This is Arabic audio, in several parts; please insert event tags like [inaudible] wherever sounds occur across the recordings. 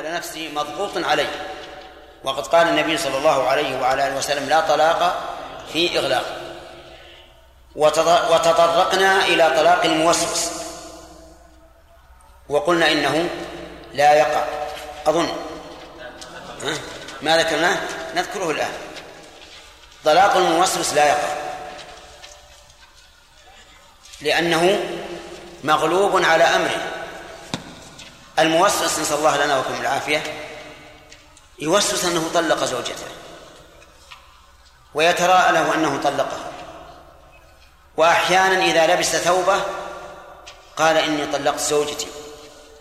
على نفسه مضغوط عليه. وقد قال النبي صلى الله عليه وعلى آله وسلم لا طلاق في إغلاق. وتطرقنا إلى طلاق الموسوس. وقلنا إنه لا يقع. أظن. ما ذكرناه؟ نذكره الآن. طلاق الموسوس لا يقع. لأنه مغلوب على أمره. الموسوس نسأل الله لنا وكم العافية يوسوس أنه طلق زوجته ويتراءى له أنه طلقها. وأحيانا إذا لبس ثوبه قال إني طلقت زوجتي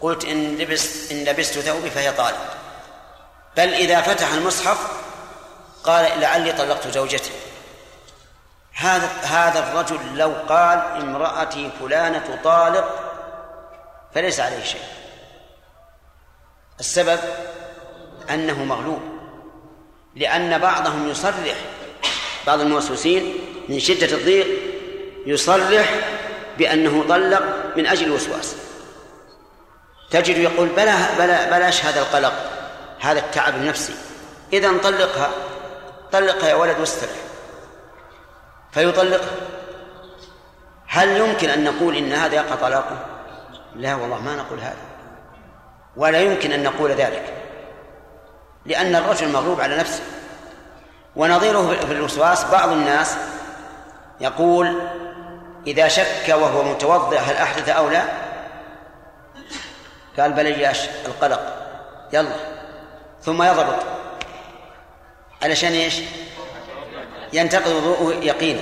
قلت إن لبست إن لبست ثوبي فهي طالق بل إذا فتح المصحف قال لعلي طلقت زوجتي. هذا هذا الرجل لو قال امرأتي فلانة طالق فليس عليه شيء. السبب أنه مغلوب لأن بعضهم يصرح بعض الموسوسين من شدة الضيق يصرح بأنه طلق من أجل الوسواس. تجد يقول بلا بلا بلاش هذا القلق هذا التعب النفسي. إذا طلقها طلقها يا ولد واسترح. فيطلقها. هل يمكن أن نقول إن هذا يقع طلاقه؟ لا والله ما نقول هذا. ولا يمكن أن نقول ذلك لأن الرجل مغلوب على نفسه. ونظيره في الوسواس بعض الناس يقول إذا شك وهو متوضئ هل أحدث أو لا؟ قال بل القلق. يلا. ثم يضبط. علشان إيش؟ ينتقض وضوءه يقينا.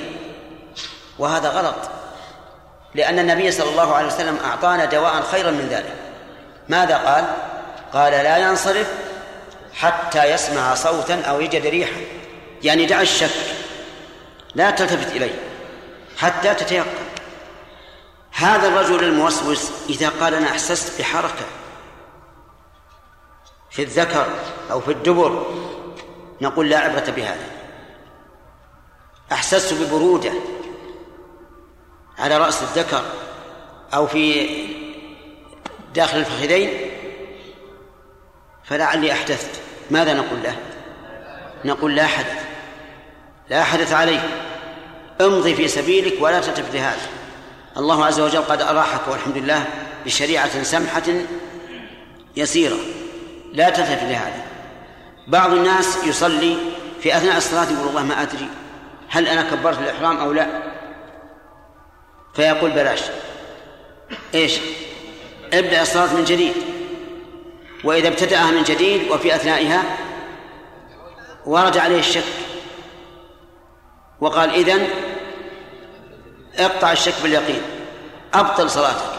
وهذا غلط. لأن النبي صلى الله عليه وسلم أعطانا دواء خيرا من ذلك. ماذا قال؟ قال لا ينصرف حتى يسمع صوتا أو يجد ريحا. يعني دع الشك. لا تلتفت إليه حتى تتيقن. هذا الرجل الموسوس إذا قال أنا أحسست بحركة في الذكر أو في الدبر نقول لا عبرة بهذا. أحسست ببرودة على رأس الذكر أو في داخل الفخذين فلعلي أحدثت. ماذا نقول له؟ نقول لا حدث لا حدث عليك. امضي في سبيلك ولا تلتفت لهذا الله عز وجل قد أراحك والحمد لله بشريعة سمحة يسيرة. لا تلتفت لهذا بعض الناس يصلي في أثناء الصلاة يقول والله ما أدري هل أنا كبرت الإحرام أو لا؟ فيقول بلاش. إيش؟ ابدأ الصلاة من جديد. وإذا ابتدأها من جديد وفي أثنائها ورد عليه الشك. وقال إذن اقطع الشك باليقين. أبطل صلاتك.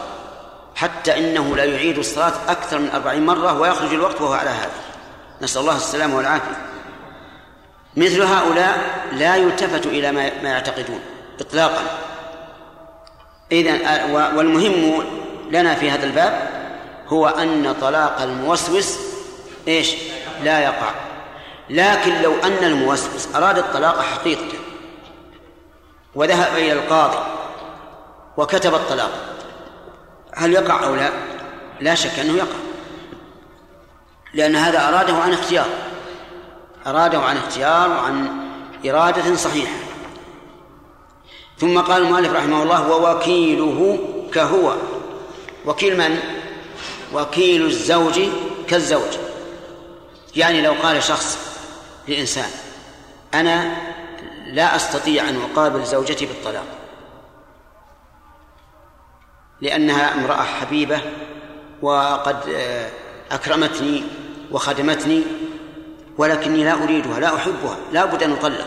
حتى إنه لا يعيد الصلاة أكثر من أربعين مرة ويخرج الوقت وهو على هذا. نسأل الله السلامة والعافية. مثل هؤلاء لا يلتفت إلى ما يعتقدون إطلاقا. إذن والمهم لنا في هذا الباب هو أن طلاق الموسوس إيش؟ لا يقع. لكن لو أن الموسوس أراد الطلاق حقيقة وذهب إلى القاضي وكتب الطلاق هل يقع أو لا؟ لا شك أنه يقع. لأن هذا أراده عن اختيار أراده عن اختيار وعن إرادة صحيحة. ثم قال المؤلف رحمه الله ووكيله كهو. وكيل من؟ وكيل الزوج كالزوج يعني لو قال شخص لإنسان أنا لا أستطيع أن أقابل زوجتي بالطلاق لأنها امرأة حبيبة وقد آه، أكرمتني وخدمتني ولكني لا أريدها لا أحبها لا بد أن أطلق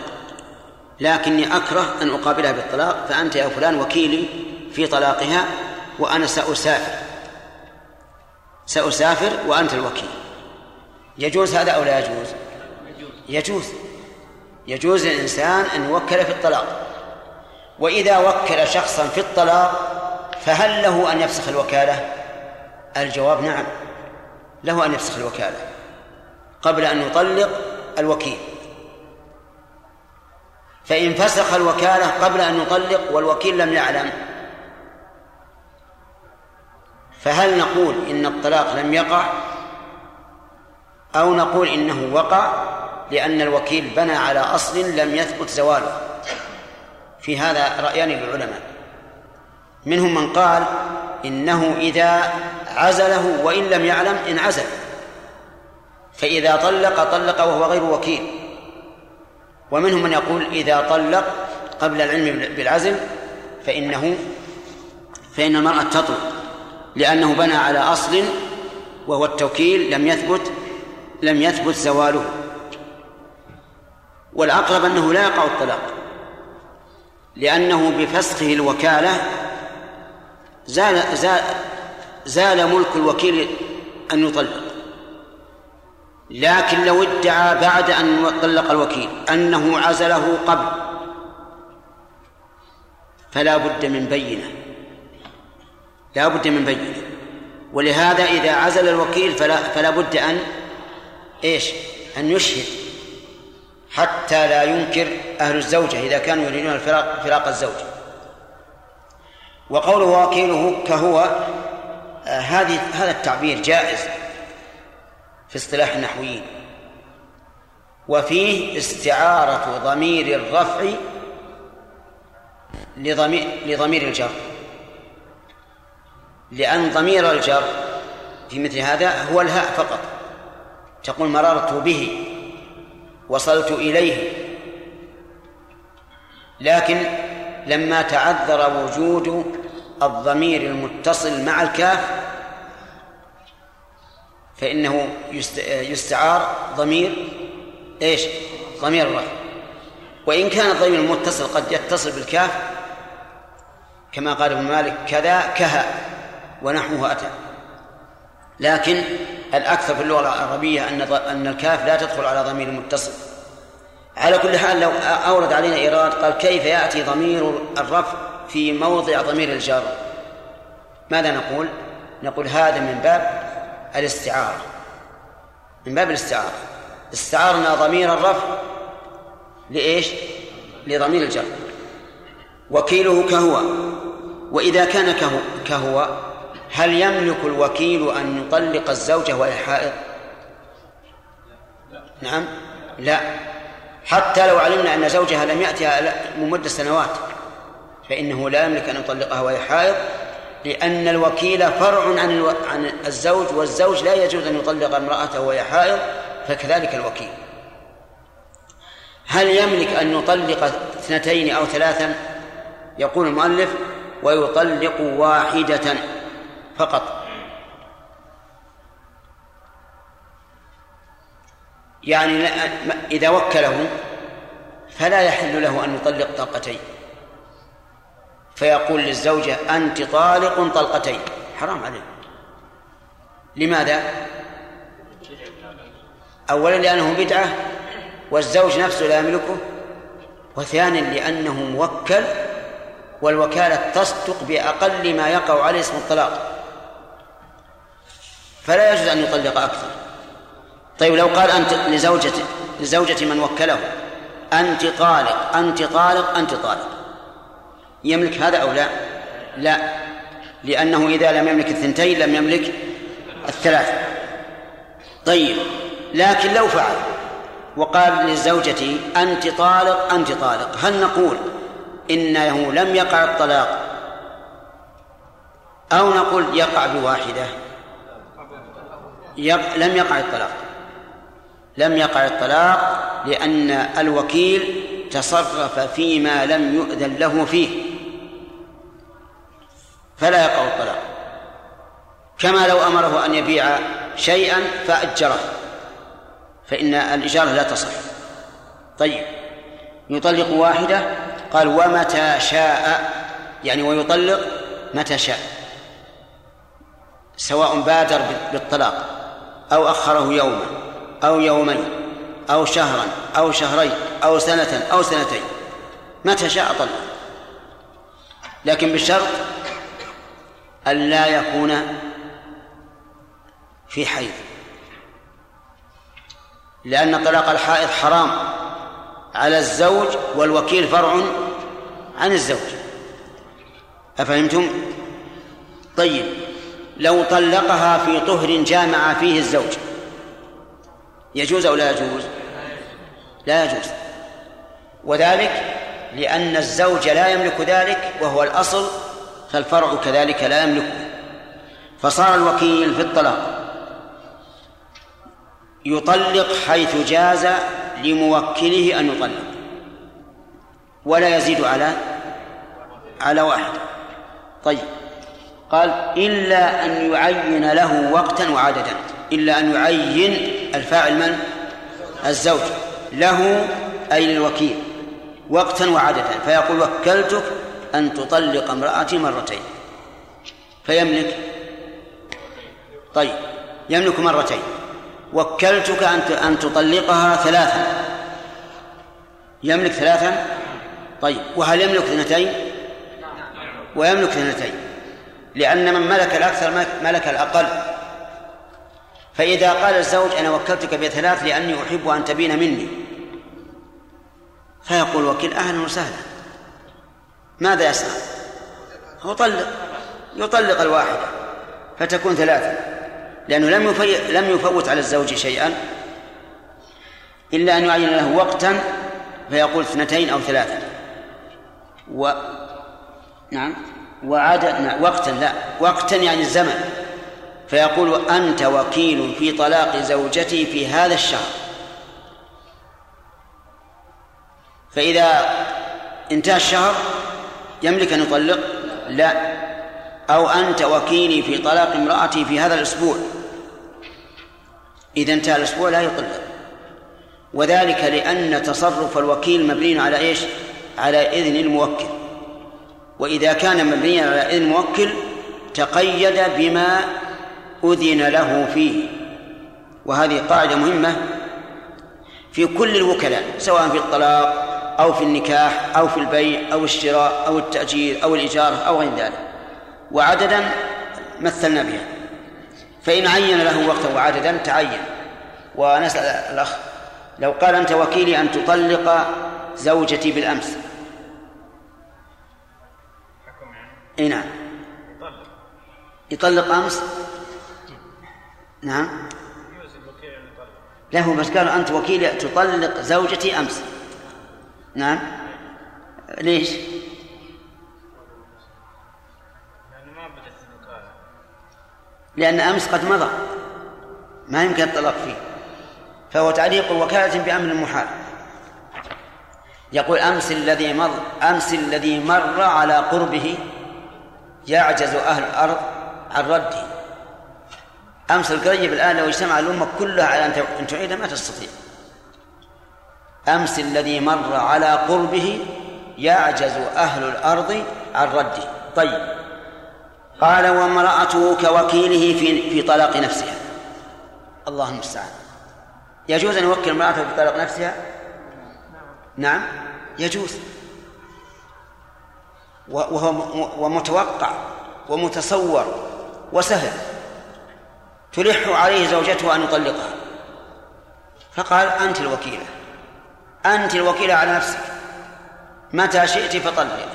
لكني أكره أن أقابلها بالطلاق فأنت يا فلان وكيلي في طلاقها وأنا سأسافر. سأسافر وأنت الوكيل. يجوز هذا أو لا يجوز؟ يجوز. يجوز للإنسان أن يوكل في الطلاق. وإذا وكل شخصا في الطلاق فهل له أن يفسخ الوكالة؟ الجواب نعم. له أن يفسخ الوكالة قبل أن يطلق الوكيل. فإن فسخ الوكالة قبل أن يطلق والوكيل لم يعلم فهل نقول إن الطلاق لم يقع؟ أو نقول إنه وقع لأن الوكيل بنى على أصل لم يثبت زواله؟ في هذا رأيان للعلماء منهم من قال إنه إذا عزله وإن لم يعلم انعزل فإذا طلق طلق وهو غير وكيل. ومنهم من يقول إذا طلق قبل العلم بالعزل فإنه فإن المرأة تطلق. لأنه بنى على أصل وهو التوكيل لم يثبت لم يثبت زواله. والأقرب أنه لا يقع الطلاق. لأنه بفسخه الوكالة زال زال زال ملك الوكيل أن يطلق. لكن لو ادعى بعد أن طلق الوكيل أنه عزله قبل فلا بد من بينة. لا بد من بينة ولهذا إذا عزل الوكيل فلا فلا بد أن إيش؟ أن يشهد. حتى لا ينكر أهل الزوجة إذا كانوا يريدون الفراق فراق الزوج. وقوله وكيله كهو آه هذه هذا التعبير جائز في اصطلاح النحويين. وفيه استعارة ضمير الرفع لضمير لضمير الجر. لأن ضمير الجر في مثل هذا هو الهاء فقط. تقول مررت به وصلت إليه. لكن لما تعذر وجود الضمير المتصل مع الكاف فإنه يستعار ضمير إيش؟ ضمير الرفع. وإن كان الضمير المتصل قد يتصل بالكاف كما قال ابن مالك كذا كها ونحوه أتى. لكن الأكثر في اللغة العربية أن أن الكاف لا تدخل على ضمير متصل. على كل حال لو أورد علينا إيراد قال كيف يأتي ضمير الرفع في موضع ضمير الجر؟ ماذا نقول؟ نقول هذا من باب الاستعارة. من باب الاستعارة. استعارنا ضمير الرفع لإيش؟ لضمير الجر. وكيله كهو. وإذا كان كهو, كهو هل يملك الوكيل أن يطلق الزوجة وهي حائض؟ نعم. لا. حتى لو علمنا أن زوجها لم يأتها مدة سنوات فإنه لا يملك أن يطلقها وهي حائض لأن الوكيل فرع عن عن الزوج والزوج لا يجوز أن يطلق امرأته وهي حائض فكذلك الوكيل. هل يملك أن يطلق اثنتين أو ثلاثا؟ يقول المؤلف ويطلق واحدة. فقط. يعني إذا وكله فلا يحل له أن يطلق طلقتين. فيقول للزوجة أنت طالق طلقتين. حرام عليه لماذا؟ أولا لأنه بدعة والزوج نفسه لا يملكه وثانيا لأنه موكل والوكالة تصدق بأقل ما يقع عليه اسم الطلاق. فلا يجوز أن يطلق أكثر. طيب لو قال أنت لزوجته لزوجة من وكله أنت طالق أنت طالق أنت طالق. يملك هذا أو لا؟ لا لأنه إذا لم يملك الثنتين لم يملك الثلاثة طيب لكن لو فعل وقال لزوجته أنت طالق أنت طالق هل نقول إنه لم يقع الطلاق؟ أو نقول يقع بواحدة؟ يق... لم يقع الطلاق. لم يقع الطلاق لأن الوكيل تصرف فيما لم يؤذن له فيه. فلا يقع الطلاق. كما لو أمره أن يبيع شيئا فأجره. فإن الإجارة لا تصح. طيب. يطلق واحدة قال ومتى شاء؟ يعني ويطلق متى شاء. سواء بادر بالطلاق. أو أخره يوما أو يومين أو شهرا أو شهرين أو سنة أو سنتين. متى شاء طلق لكن بشرط أن لا يكون في حيض. لأن طلاق الحائض حرام على الزوج والوكيل فرع عن الزوج. أفهمتم؟ طيب. لو طلقها في طهر جامع فيه الزوج. يجوز أو لا يجوز؟ لا يجوز. وذلك لأن الزوج لا يملك ذلك وهو الأصل فالفرع كذلك لا يملكه. فصار الوكيل في الطلاق. يطلق حيث جاز لموكله أن يطلق. ولا يزيد على على واحد. طيب. قال إلا أن يعين له وقتا وعددا. إلا أن يعين الفاعل من؟ الزوج. له أي للوكيل. وقتا وعددا. فيقول وكلتك أن تطلق امرأتي مرتين. فيملك؟ طيب. يملك مرتين. وكلتك أن أن تطلقها ثلاثا. يملك ثلاثا؟ طيب. وهل يملك اثنتين؟ ويملك اثنتين. لأن من ملك الأكثر ملك الأقل. فإذا قال الزوج أنا وكلتك بثلاث لأني أحب أن تبين مني. فيقول وكيل أهلا وسهلا. ماذا يصنع؟ يطلق يطلق الواحدة فتكون ثلاثة. لأنه لم لم يفوت على الزوج شيئا إلا أن يعين له وقتا فيقول اثنتين أو ثلاثة. و نعم. وعدد وقتا لا وقتا يعني الزمن. فيقول أنت وكيل في طلاق زوجتي في هذا الشهر. فإذا انتهى الشهر يملك أن يطلق؟ لا. أو أنت وكيلي في طلاق امرأتي في هذا الأسبوع. إذا انتهى الأسبوع لا يطلق. وذلك لأن تصرف الوكيل مبني على إيش؟ على إذن الموكل. وإذا كان مبنيا على إذن الموكل تقيد بما أذن له فيه. وهذه قاعدة مهمة في كل الوكلاء سواء في الطلاق أو في النكاح أو في البيع أو الشراء أو التأجير أو الإجارة أو غير ذلك. وعددا مثلنا بها. فإن عين له وقتا وعددا تعين. ونسأل الأخ لو قال أنت وكيلي أن تطلق زوجتي بالأمس. إي نعم. يطلق أمس؟ نعم. له بس قال أنت وكيل تطلق زوجتي أمس. نعم. ليش؟ لأن أمس قد مضى. ما يمكن الطلاق فيه. فهو تعليق وكالة بأمر محال. يقول أمس الذي مر أمس الذي مر على قربه يعجز أهل الأرض عن رده أمس القريب الآن لو اجتمع الأمة كلها على أن تعيده ما تستطيع. أمس الذي مر على قربه يعجز أهل الأرض عن رده طيب. قال وامرأته كوكيله في في طلاق نفسها. الله المستعان. يجوز أن يوكل امرأته في طلاق نفسها؟ نعم. يجوز. وهو ومتوقع ومتصور وسهل تلح عليه زوجته أن يطلقها. فقال أنت الوكيلة أنت الوكيلة على نفسك. متى شئت فطلق.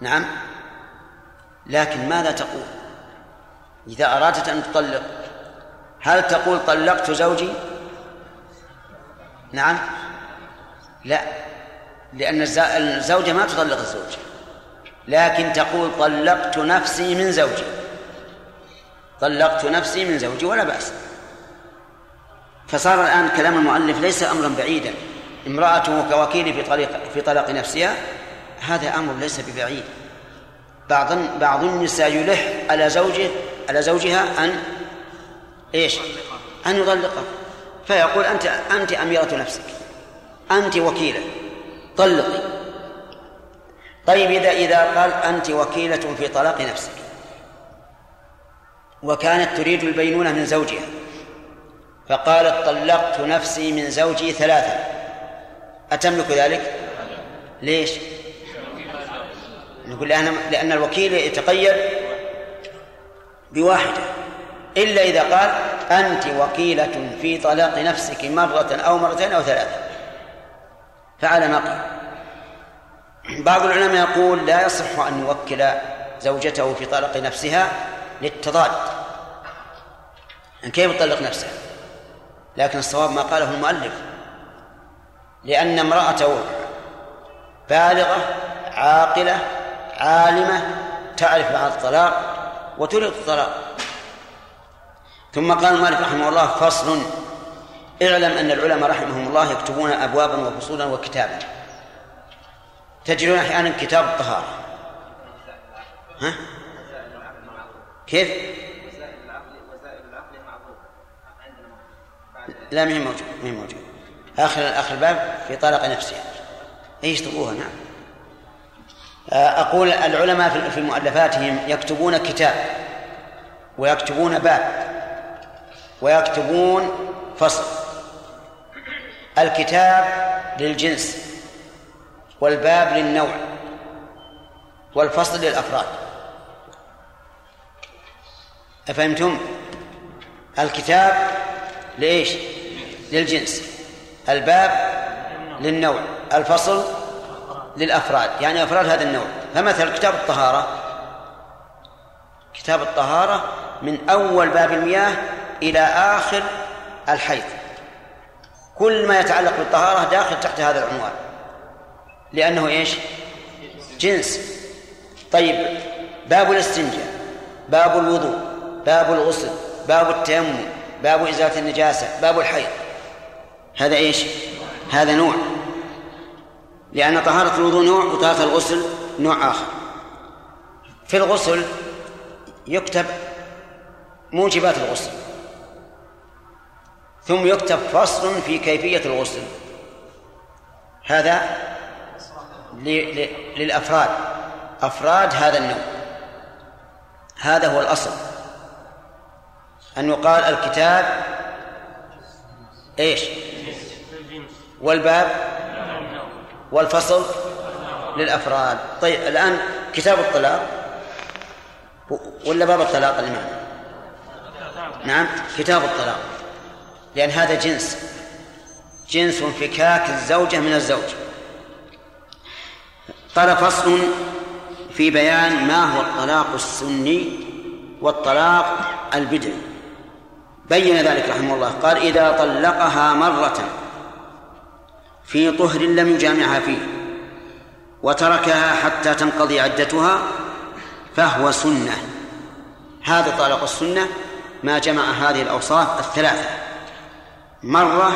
نعم. لكن ماذا تقول؟ إذا أرادت أن تطلق هل تقول طلقت زوجي؟ نعم. لا. لأن الزوجة ما تطلق الزوج. لكن تقول طلقت نفسي من زوجي. طلقت نفسي من زوجي ولا بأس. فصار الآن كلام المؤلف ليس أمرا بعيدا. امرأته كوكيل في طلق في طلاق نفسها هذا أمر ليس ببعيد. بعض بعض النساء يلح على زوجه على زوجها أن إيش؟ أن يطلقها. فيقول أنت أنت أميرة نفسك. أنت وكيلة. طلقي طيب إذا إذا قال أنت وكيلة في طلاق نفسك. وكانت تريد البينونة من زوجها. فقالت طلقت نفسي من زوجي ثلاثة. أتملك ذلك؟ ليش؟ نقول لأن لأن الوكيل يتقيد بواحدة. إلا إذا قال أنت وكيلة في طلاق نفسك مرة أو مرتين أو ثلاثة. فعلى نقل بعض العلماء يقول لا يصح أن يوكل زوجته في طلاق نفسها للتضاد. كيف يطلق نفسه؟ لكن الصواب ما قاله المؤلف. لأن امرأة بالغة عاقلة عالمة تعرف بعد الطلاق وتريد الطلاق. ثم قال مالك رحمه الله فصل اعلم أن العلماء رحمهم الله يكتبون أبوابا وفصولا وكتابا. تجدون أحيانا كتاب الطهارة. ها؟ كيف؟ لا مهم موجود مهم موجود. آخر آخر الباب في طلاق نفسها إيش تبغوها؟ نعم. أقول العلماء في مؤلفاتهم يكتبون كتاب ويكتبون باب ويكتبون فصل. الكتاب للجنس والباب للنوع والفصل للأفراد. أفهمتم؟ الكتاب لإيش؟ للجنس. الباب للنوع الفصل للأفراد. يعني أفراد هذا النوع. فمثلا كتاب الطهارة. كتاب الطهارة من أول باب المياه إلى آخر الحيض. كل ما يتعلق بالطهارة داخل تحت هذا العنوان. لأنه إيش؟ جنس. طيب باب الاستنجاء باب الوضوء باب الغسل باب التيمم باب إزالة النجاسة باب الحيض. هذا إيش؟ هذا نوع. لأن طهارة الوضوء نوع وطهارة الغسل نوع آخر. في الغسل يكتب موجبات الغسل. ثم يكتب فصل في كيفية الغسل. هذا للأفراد. أفراد هذا النوع. هذا هو الأصل. أن يقال الكتاب إيش؟ والباب والفصل للأفراد. طيب الآن كتاب الطلاق. ولا باب الطلاق اللي معنا نعم كتاب الطلاق. لأن هذا جنس. جنس انفكاك الزوجة من الزوج. قال فصل في بيان ما هو الطلاق السني والطلاق البدعي. بين ذلك رحمه الله. قال إذا طلقها مرة في طهر لم يجامعها فيه وتركها حتى تنقضي عدتها فهو سنة. هذا طلاق السنة ما جمع هذه الأوصاف الثلاثة. مرة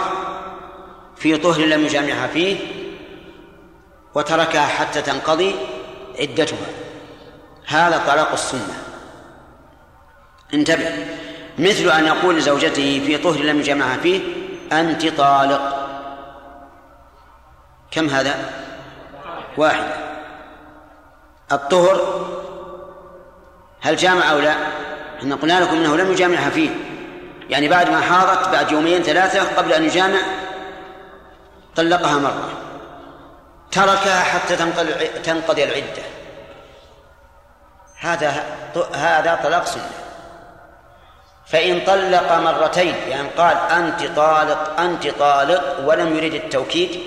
في طهر لم يجامعها فيه وتركها حتى تنقضي عدتها. هذا طلاق السنة. انتبه. مثل أن يقول لزوجته في طهر لم يجامعها فيه أنت طالق. كم هذا؟ واحدة الطهر هل جامع أو لا؟ إحنا قلنا لكم إنه لم يجامعها فيه. يعني بعد ما حاضت بعد يومين ثلاثة قبل أن يجامع طلقها مرة. تركها حتى تنقضي العدة. هذا هذا طلاق سنة. فإن طلق مرتين يعني قال أنت طالق أنت طالق ولم يريد التوكيد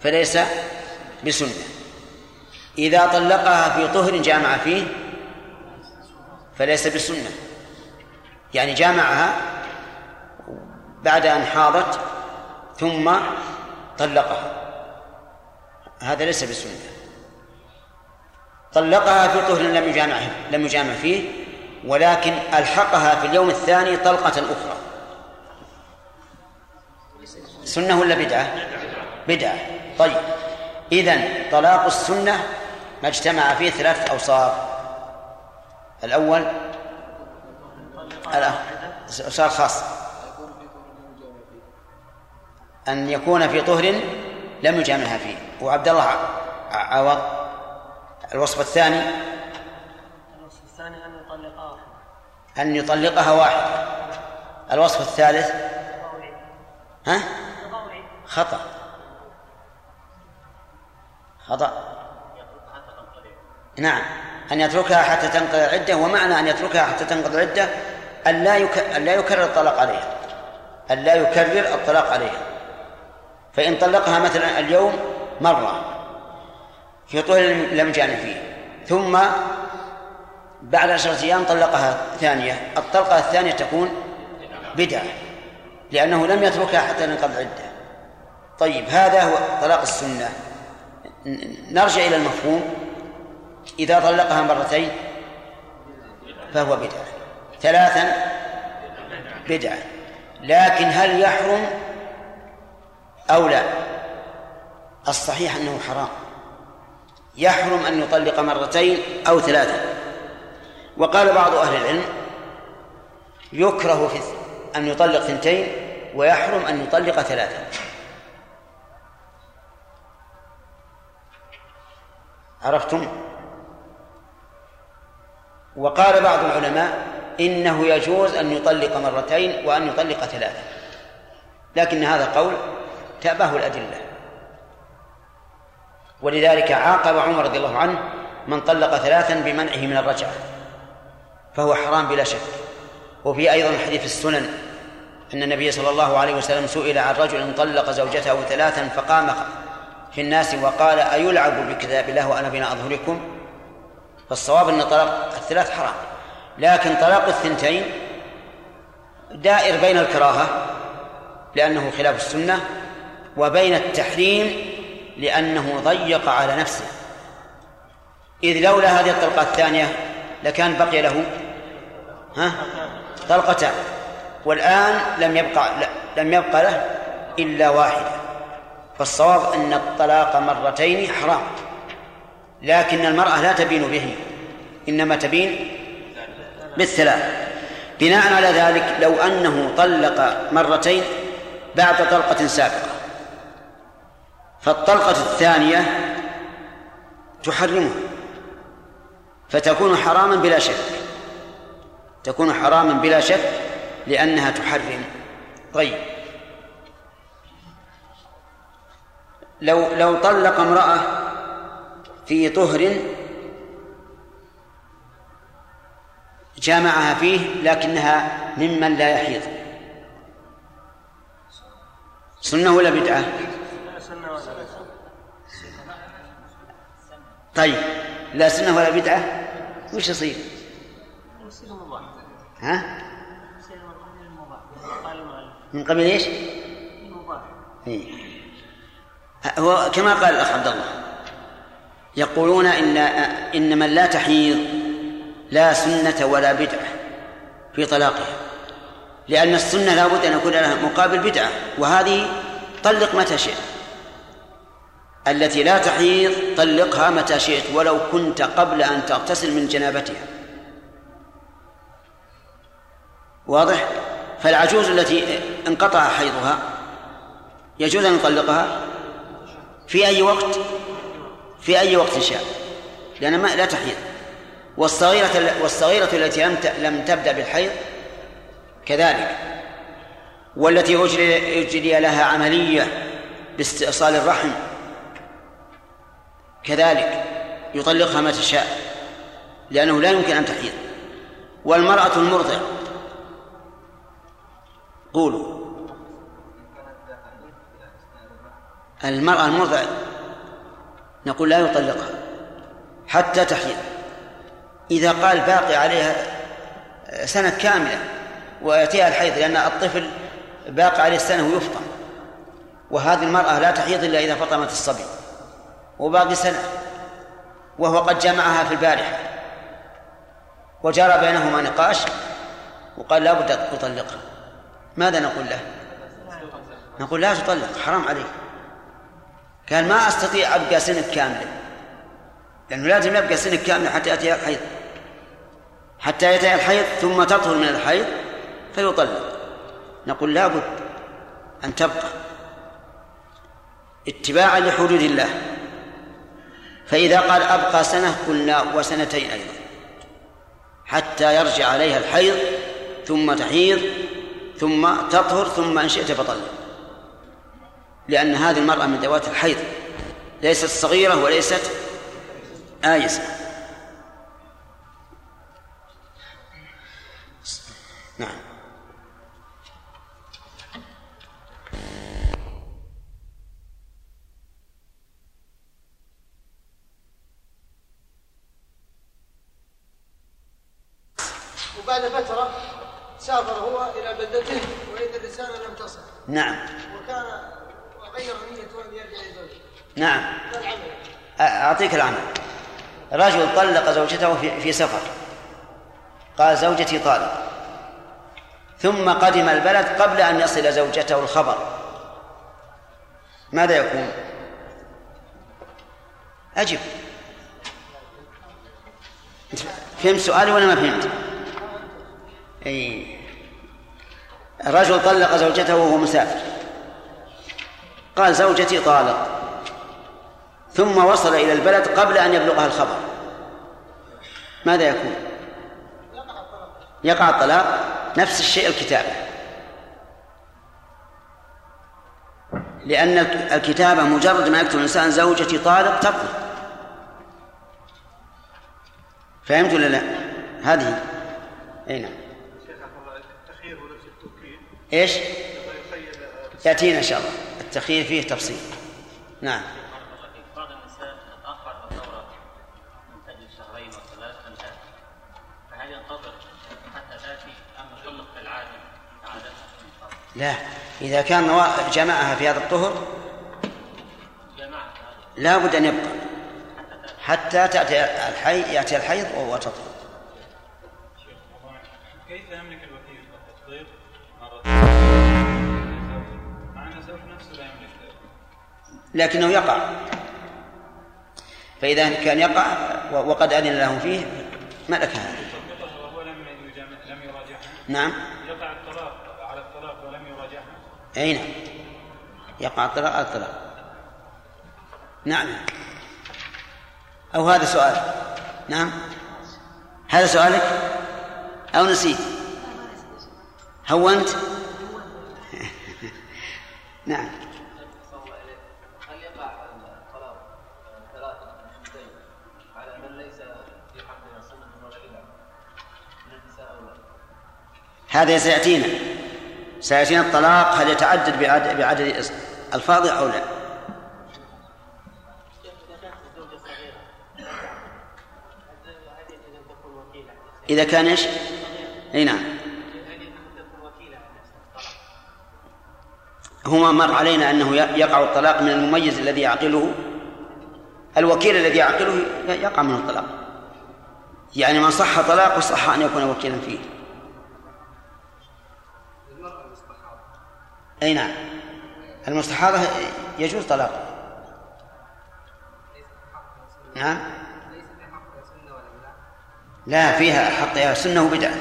فليس بسنة. إذا طلقها في طهر جامع فيه فليس بسنة. يعني جامعها بعد أن حاضت ثم طلقها. هذا ليس بسنة. طلقها في طهر لم يجامع لم يجامع فيه ولكن ألحقها في اليوم الثاني طلقة أخرى. سنة ولا بدعة؟ بدعة. طيب. إذن طلاق السنة ما اجتمع فيه ثلاثة أوصاف. الأول صار خاص. أن يكون في طهر لم يجامعها فيه. وعبد الله عوض. الوصف الثاني. الوصف الثاني أن يطلقها واحدة أن يطلقها واحدة الوصف الثالث. ها؟ خطأ. خطأ. نعم. أن يتركها حتى تنقضي العدة. ومعنى أن يتركها حتى تنقضي العدة أن لا أن لا يكرر الطلاق عليها. أن لا يكرر الطلاق عليها. فإن طلقها مثلا اليوم مرة في طول لم جامع فيه ثم بعد عشرة أيام طلقها ثانية الطلقة الثانية تكون بدعة لأنه لم يتركها حتى ينقض العدة طيب هذا هو طلاق السنة. نرجع إلى المفهوم. إذا طلقها مرتين فهو بدعة. ثلاثا بدعة. لكن هل يحرم أو لا؟ الصحيح أنه حرام. يحرم أن يطلق مرتين أو ثلاثا. وقال بعض أهل العلم يكره في أن يطلق ثنتين ويحرم أن يطلق ثلاثا. عرفتم؟ وقال بعض العلماء إنه يجوز أن يطلق مرتين وأن يطلق ثلاثا لكن هذا قول تأباه الأدلة. ولذلك عاقب عمر رضي الله عنه من طلق ثلاثا بمنعه من الرجعة. فهو حرام بلا شك. وفي أيضا حديث السنن أن النبي صلى الله عليه وسلم سئل عن رجل طلق زوجته ثلاثا فقام في الناس وقال أيلعب بكتاب الله وأنا بين أظهركم فالصواب أن طلاق الثلاث حرام. لكن طلاق الثنتين دائر بين الكراهة لأنه خلاف السنة وبين التحريم لأنه ضيق على نفسه. إذ لولا هذه الطلقة الثانية لكان بقي له ها؟ طلقتان. والآن لم يبقى لم يبقى له إلا واحدة. فالصواب أن الطلاق مرتين حرام. لكن المرأة لا تبين به إنما تبين بالثلاث. بناء على ذلك لو أنه طلق مرتين بعد طلقة سابقة. فالطلقة الثانية تحرمه. فتكون حراما بلا شك. تكون حراما بلا شك لأنها تحرم. طيب. لو لو طلق امرأة في طهر جامعها فيه لكنها ممن لا يحيض سنة ولا بدعة؟ طيب لا سنة ولا بدعة وش يصير؟ ها؟ من قبل إيش؟ إيه. هو كما قال الأخ عبد الله يقولون إن إن من لا تحيض لا سنة ولا بدعة في طلاقها. لأن السنة لا بد أن يكون لها مقابل بدعة وهذه طلق متى شئت. التي لا تحيض طلقها متى شئت ولو كنت قبل أن تغتسل من جنابتها. واضح؟ فالعجوز التي انقطع حيضها يجوز أن يطلقها في أي وقت؟ في أي وقت شاء لأن ما لا تحيض. والصغيرة والصغيرة التي لم لم تبدأ بالحيض كذلك. والتي أجري, أجري لها عملية باستئصال الرحم كذلك. يطلقها متى شاء لأنه لا يمكن أن تحيض. والمرأة المرضع قولوا. المرأة المرضع نقول لا يطلقها حتى تحيض. إذا قال باقي عليها سنة كاملة ويأتيها الحيض لأن الطفل باقي عليه السنة ويفطم وهذه المرأة لا تحيض إلا إذا فطمت الصبي. وباقي سنة. وهو قد جمعها في البارحة. وجرى بينهما نقاش وقال لا بد أن تطلقها ماذا نقول له؟ نقول لا تطلق حرام عليك. قال ما أستطيع أبقى سنة كاملة. لأنه لازم يبقى سنة كاملة حتى يأتي الحيض. حتى يأتي الحيض ثم تطهر من الحيض فيطلق. نقول لا بد أن تبقى اتباعا لحدود الله. فإذا قال أبقى سنة قلنا وسنتين أيضا. حتى يرجع عليها الحيض ثم تحيض ثم تطهر ثم إن شئت فطلق. لأن هذه المرأة من ذوات الحيض. ليست صغيرة وليست آيسة نعم. سافر هو إلى بلدته وإذا الرسالة لم تصل. نعم. وكان وغير نيته أن يرجع لزوجته نعم. العمل؟ أعطيك العمل. رجل طلق زوجته في, سفر. قال زوجتي طالق. ثم قدم البلد قبل أن يصل زوجته الخبر. ماذا يكون؟ أجب. فهمت سؤالي ولا ما فهمت؟ أي. الرجل طلق زوجته وهو مسافر. قال زوجتي طالق. ثم وصل إلى البلد قبل أن يبلغها الخبر. ماذا يكون؟ يقع الطلاق نفس الشيء الكتابة لأن الكتابة مجرد ما يكتب الإنسان زوجتي طالق تطلق فهمت ولا لا؟ هذه. أي نعم. إيش؟ يخيل يأتينا إن شاء الله. التخيير فيه تفصيل. نعم. لا. إذا كان جمعها في هذا الطهر لا بد أن يبقى. حتى تأتي الحي يأتي الحيض وتطهر كيف يملك الوكيل ذلك. لكنه يقع. فإذا كان يقع وقد أذن له فيه ملك هذا نعم يقع الطلاق على الطلاق ولم يراجعها أي نعم. يقع الطلاق على الطلاق نعم. أو هذا سؤال. نعم. هذا سؤالك؟ أو نسيت؟ هونت؟ [laughs] نعم؟ هذا سيأتينا. سيأتينا الطلاق هل يتعدد بعدد, بعدد ألفاظه أو لا؟ إذا كان إيش؟ أي نعم؟ هما مر علينا أنه يقع الطلاق من المميز الذي يعقله الوكيل الذي يعقله يقع منه الطلاق. يعني من صح طلاقه صح أن يكون وكيلا فيه. أي نعم. المستحاضة يجوز طلاقها نعم. لا فيها حقها سنة وبدعة.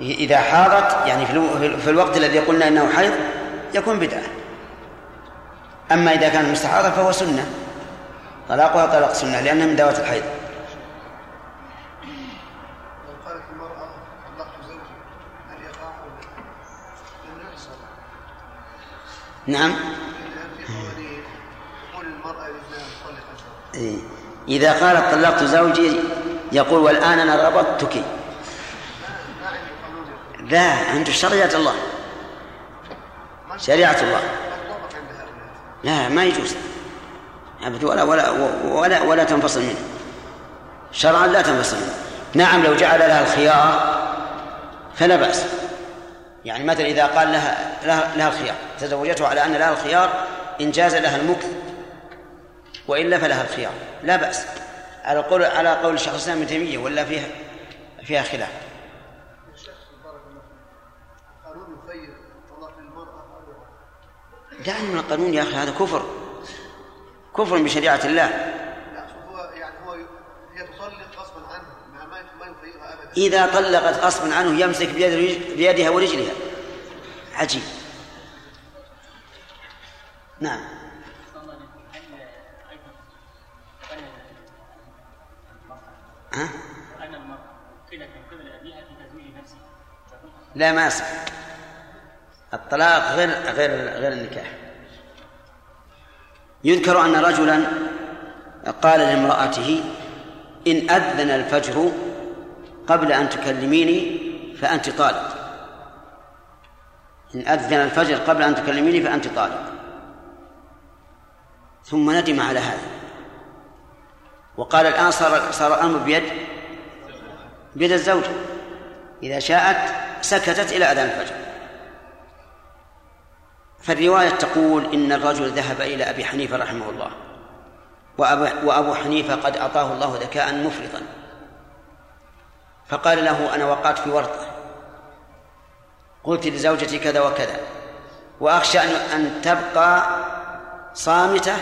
إذا حاضت يعني في الو- في الوقت الذي قلنا أنه حيض يكون بدعة. أما إذا كان مستحاضة فهو سنة. طلاقها طلاق سنة لأنها من ذوات الحيض لو قالت المرأة طلقت زوجي هل يقع أو لا؟ لم يحصل نعم لأن في قوانين تقول المرأة للزوج طلق زوجي إيه. إذا قالت طلقت زوجي يقول والآن أنا ربطتك. لا أنت شريعة الله. شريعة الله. لا ما يجوز. أبد ولا ولا ولا ولا تنفصل منه. شرعا لا تنفصل منه. نعم لو جعل لها الخيار فلا بأس. يعني مثلا إذا قال لها لها, لها الخيار تزوجته على أن لها الخيار إن جاز لها المكث وإلا فلها الخيار لا بأس. على قول على قول الشيخ الإسلام ابن تيمية ولا فيها فيها خلاف. دعني من القانون يا أخي هذا كفر. كفر بشريعة الله لا شوف هو يعني هو هي تطلق غصبا عنها ما ما ما يخيرها ابدا إذا طلقت غصبا عنه يمسك بيد بيدها ورجلها. عجيب. نعم. ها؟ لا ما الطلاق غير غير غير النكاح. يذكر أن رجلا قال لامرأته إن أذن الفجر قبل أن تكلميني فأنت طالق. إن أذن الفجر قبل أن تكلميني فأنت طالق. ثم ندم على هذا. وقال الآن صار صار الأمر بيد بيد الزوجة إذا شاءت سكتت إلى أذان الفجر. فالرواية تقول إن الرجل ذهب إلى أبي حنيفة رحمه الله. وأبو, حنيفة قد أعطاه الله ذكاء مفرطا. فقال له أنا وقعت في ورطة. قلت لزوجتي كذا وكذا. وأخشى أن أن تبقى صامتة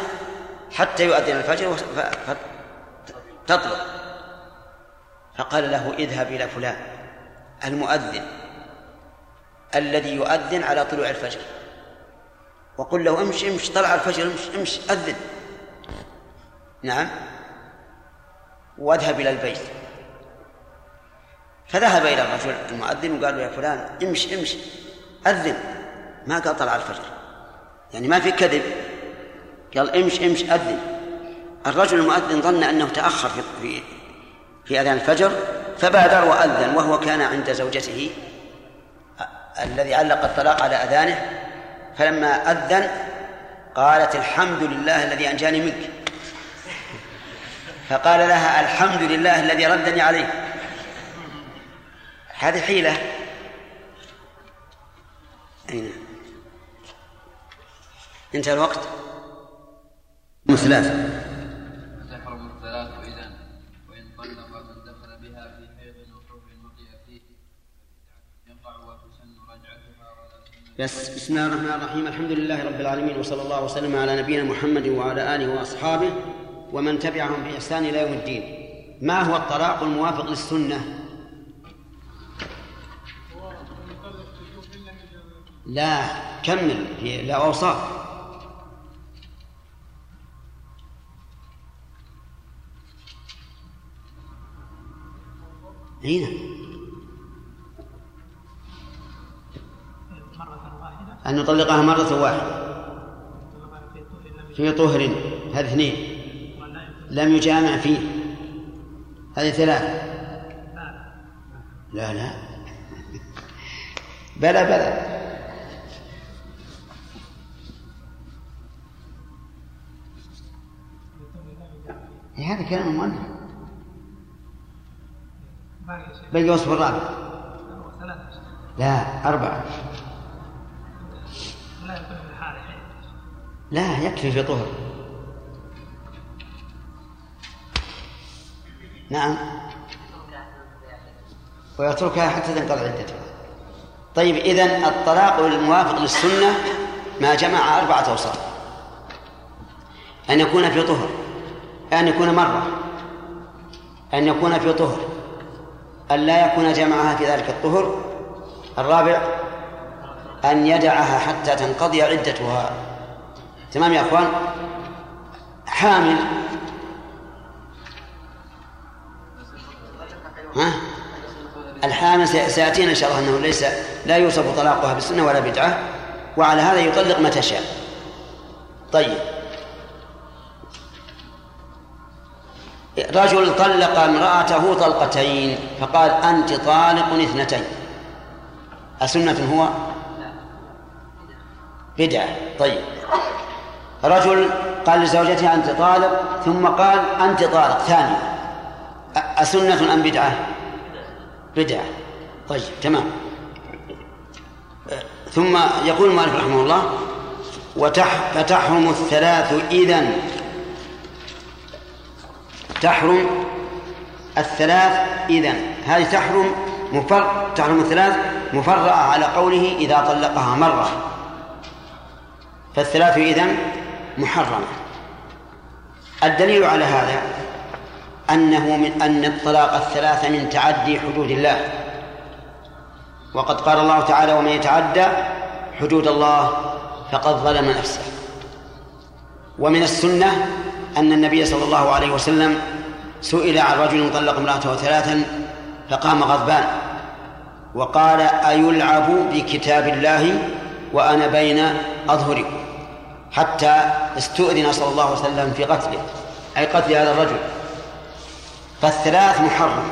حتى يؤذن الفجر فتطلق فقال له اذهب إلى فلان المؤذن الذي يؤذن على طلوع الفجر. وقل له امشي امشي طلع الفجر امشي امشي أذن. نعم. واذهب إلى البيت. فذهب إلى الرجل المؤذن وقال له يا فلان امشي امشي أذن. ما قال طلع الفجر. يعني ما في كذب. قال امشي امشي أذن. الرجل المؤذن ظن أنه تأخر في في, في أذان الفجر فبادر وأذن وهو كان عند زوجته الذي علق الطلاق على أذانه. فلما أذن قالت الحمد لله الذي أنجاني منك. فقال لها الحمد لله الذي ردني عليه هذه حيلة. أين؟ انتهى الوقت. الثلاث إذا وإن طلق من دخل بها في حيض وحب وقي فيه يقع وتسن رجعتها ولا بس بسم الله الرحمن الرحيم. الحمد لله رب العالمين وصلى الله وسلم على نبينا محمد وعلى آله وأصحابه ومن تبعهم بإحسان إلى يوم الدين. ما هو الطلاق الموافق للسنة؟ لا كمل في لا أوصاف. هنا. أن يطلقها مرة واحدة. في طهر هذه اثنين. لم يجامع فيه. هذه ثلاث لا لا. [laughs] بلى بلى. هذا كلام المؤلف. بل يوصف الرابع. لا أربعة. لا يكفي في طهر. نعم. ويتركها حتى تنقضي عدتها. طيب إذن الطلاق الموافق للسنة ما جمع أربعة أوصاف أن يكون في طهر. أن يكون مرة أن يكون في طهر أن لا يكون جمعها في ذلك الطهر. الرابع أن يدعها حتى تنقضي عدتها. تمام يا أخوان؟ حامل. ها؟ الحامل سيأتينا إن شاء الله أنه ليس لا يوصف طلاقها بالسنة ولا بدعة وعلى هذا يطلق متى شاء طيب. رجل طلق امرأته طلقتين فقال أنت طالق اثنتين. أسنة هو؟ بدعة. طيب. رجل قال لزوجته أنت طالق ثم قال أنت طالق. ثانية. أسنة أم بدعة؟ بدعة. طيب تمام. ثم يقول المؤلف رحمه الله وتح فتحرم الثلاث إذن. تحرم الثلاث إذن هذه تحرم مفر تحرم الثلاث مفرعة على قوله إذا طلقها مرة. فالثلاث إذن محرمة. الدليل على هذا أنه من أن الطلاق الثلاث من تعدي حدود الله. وقد قال الله تعالى ومن يتعدى حدود الله فقد ظلم نفسه. ومن السنة أن النبي صلى الله عليه وسلم سئل عن رجل طلق امرأته ثلاثا فقام غضبان وقال أيلعب بكتاب الله وأنا بين أظهركم حتى استؤذن صلى الله عليه وسلم في قتله أي قتل هذا الرجل. فالثلاث محرمة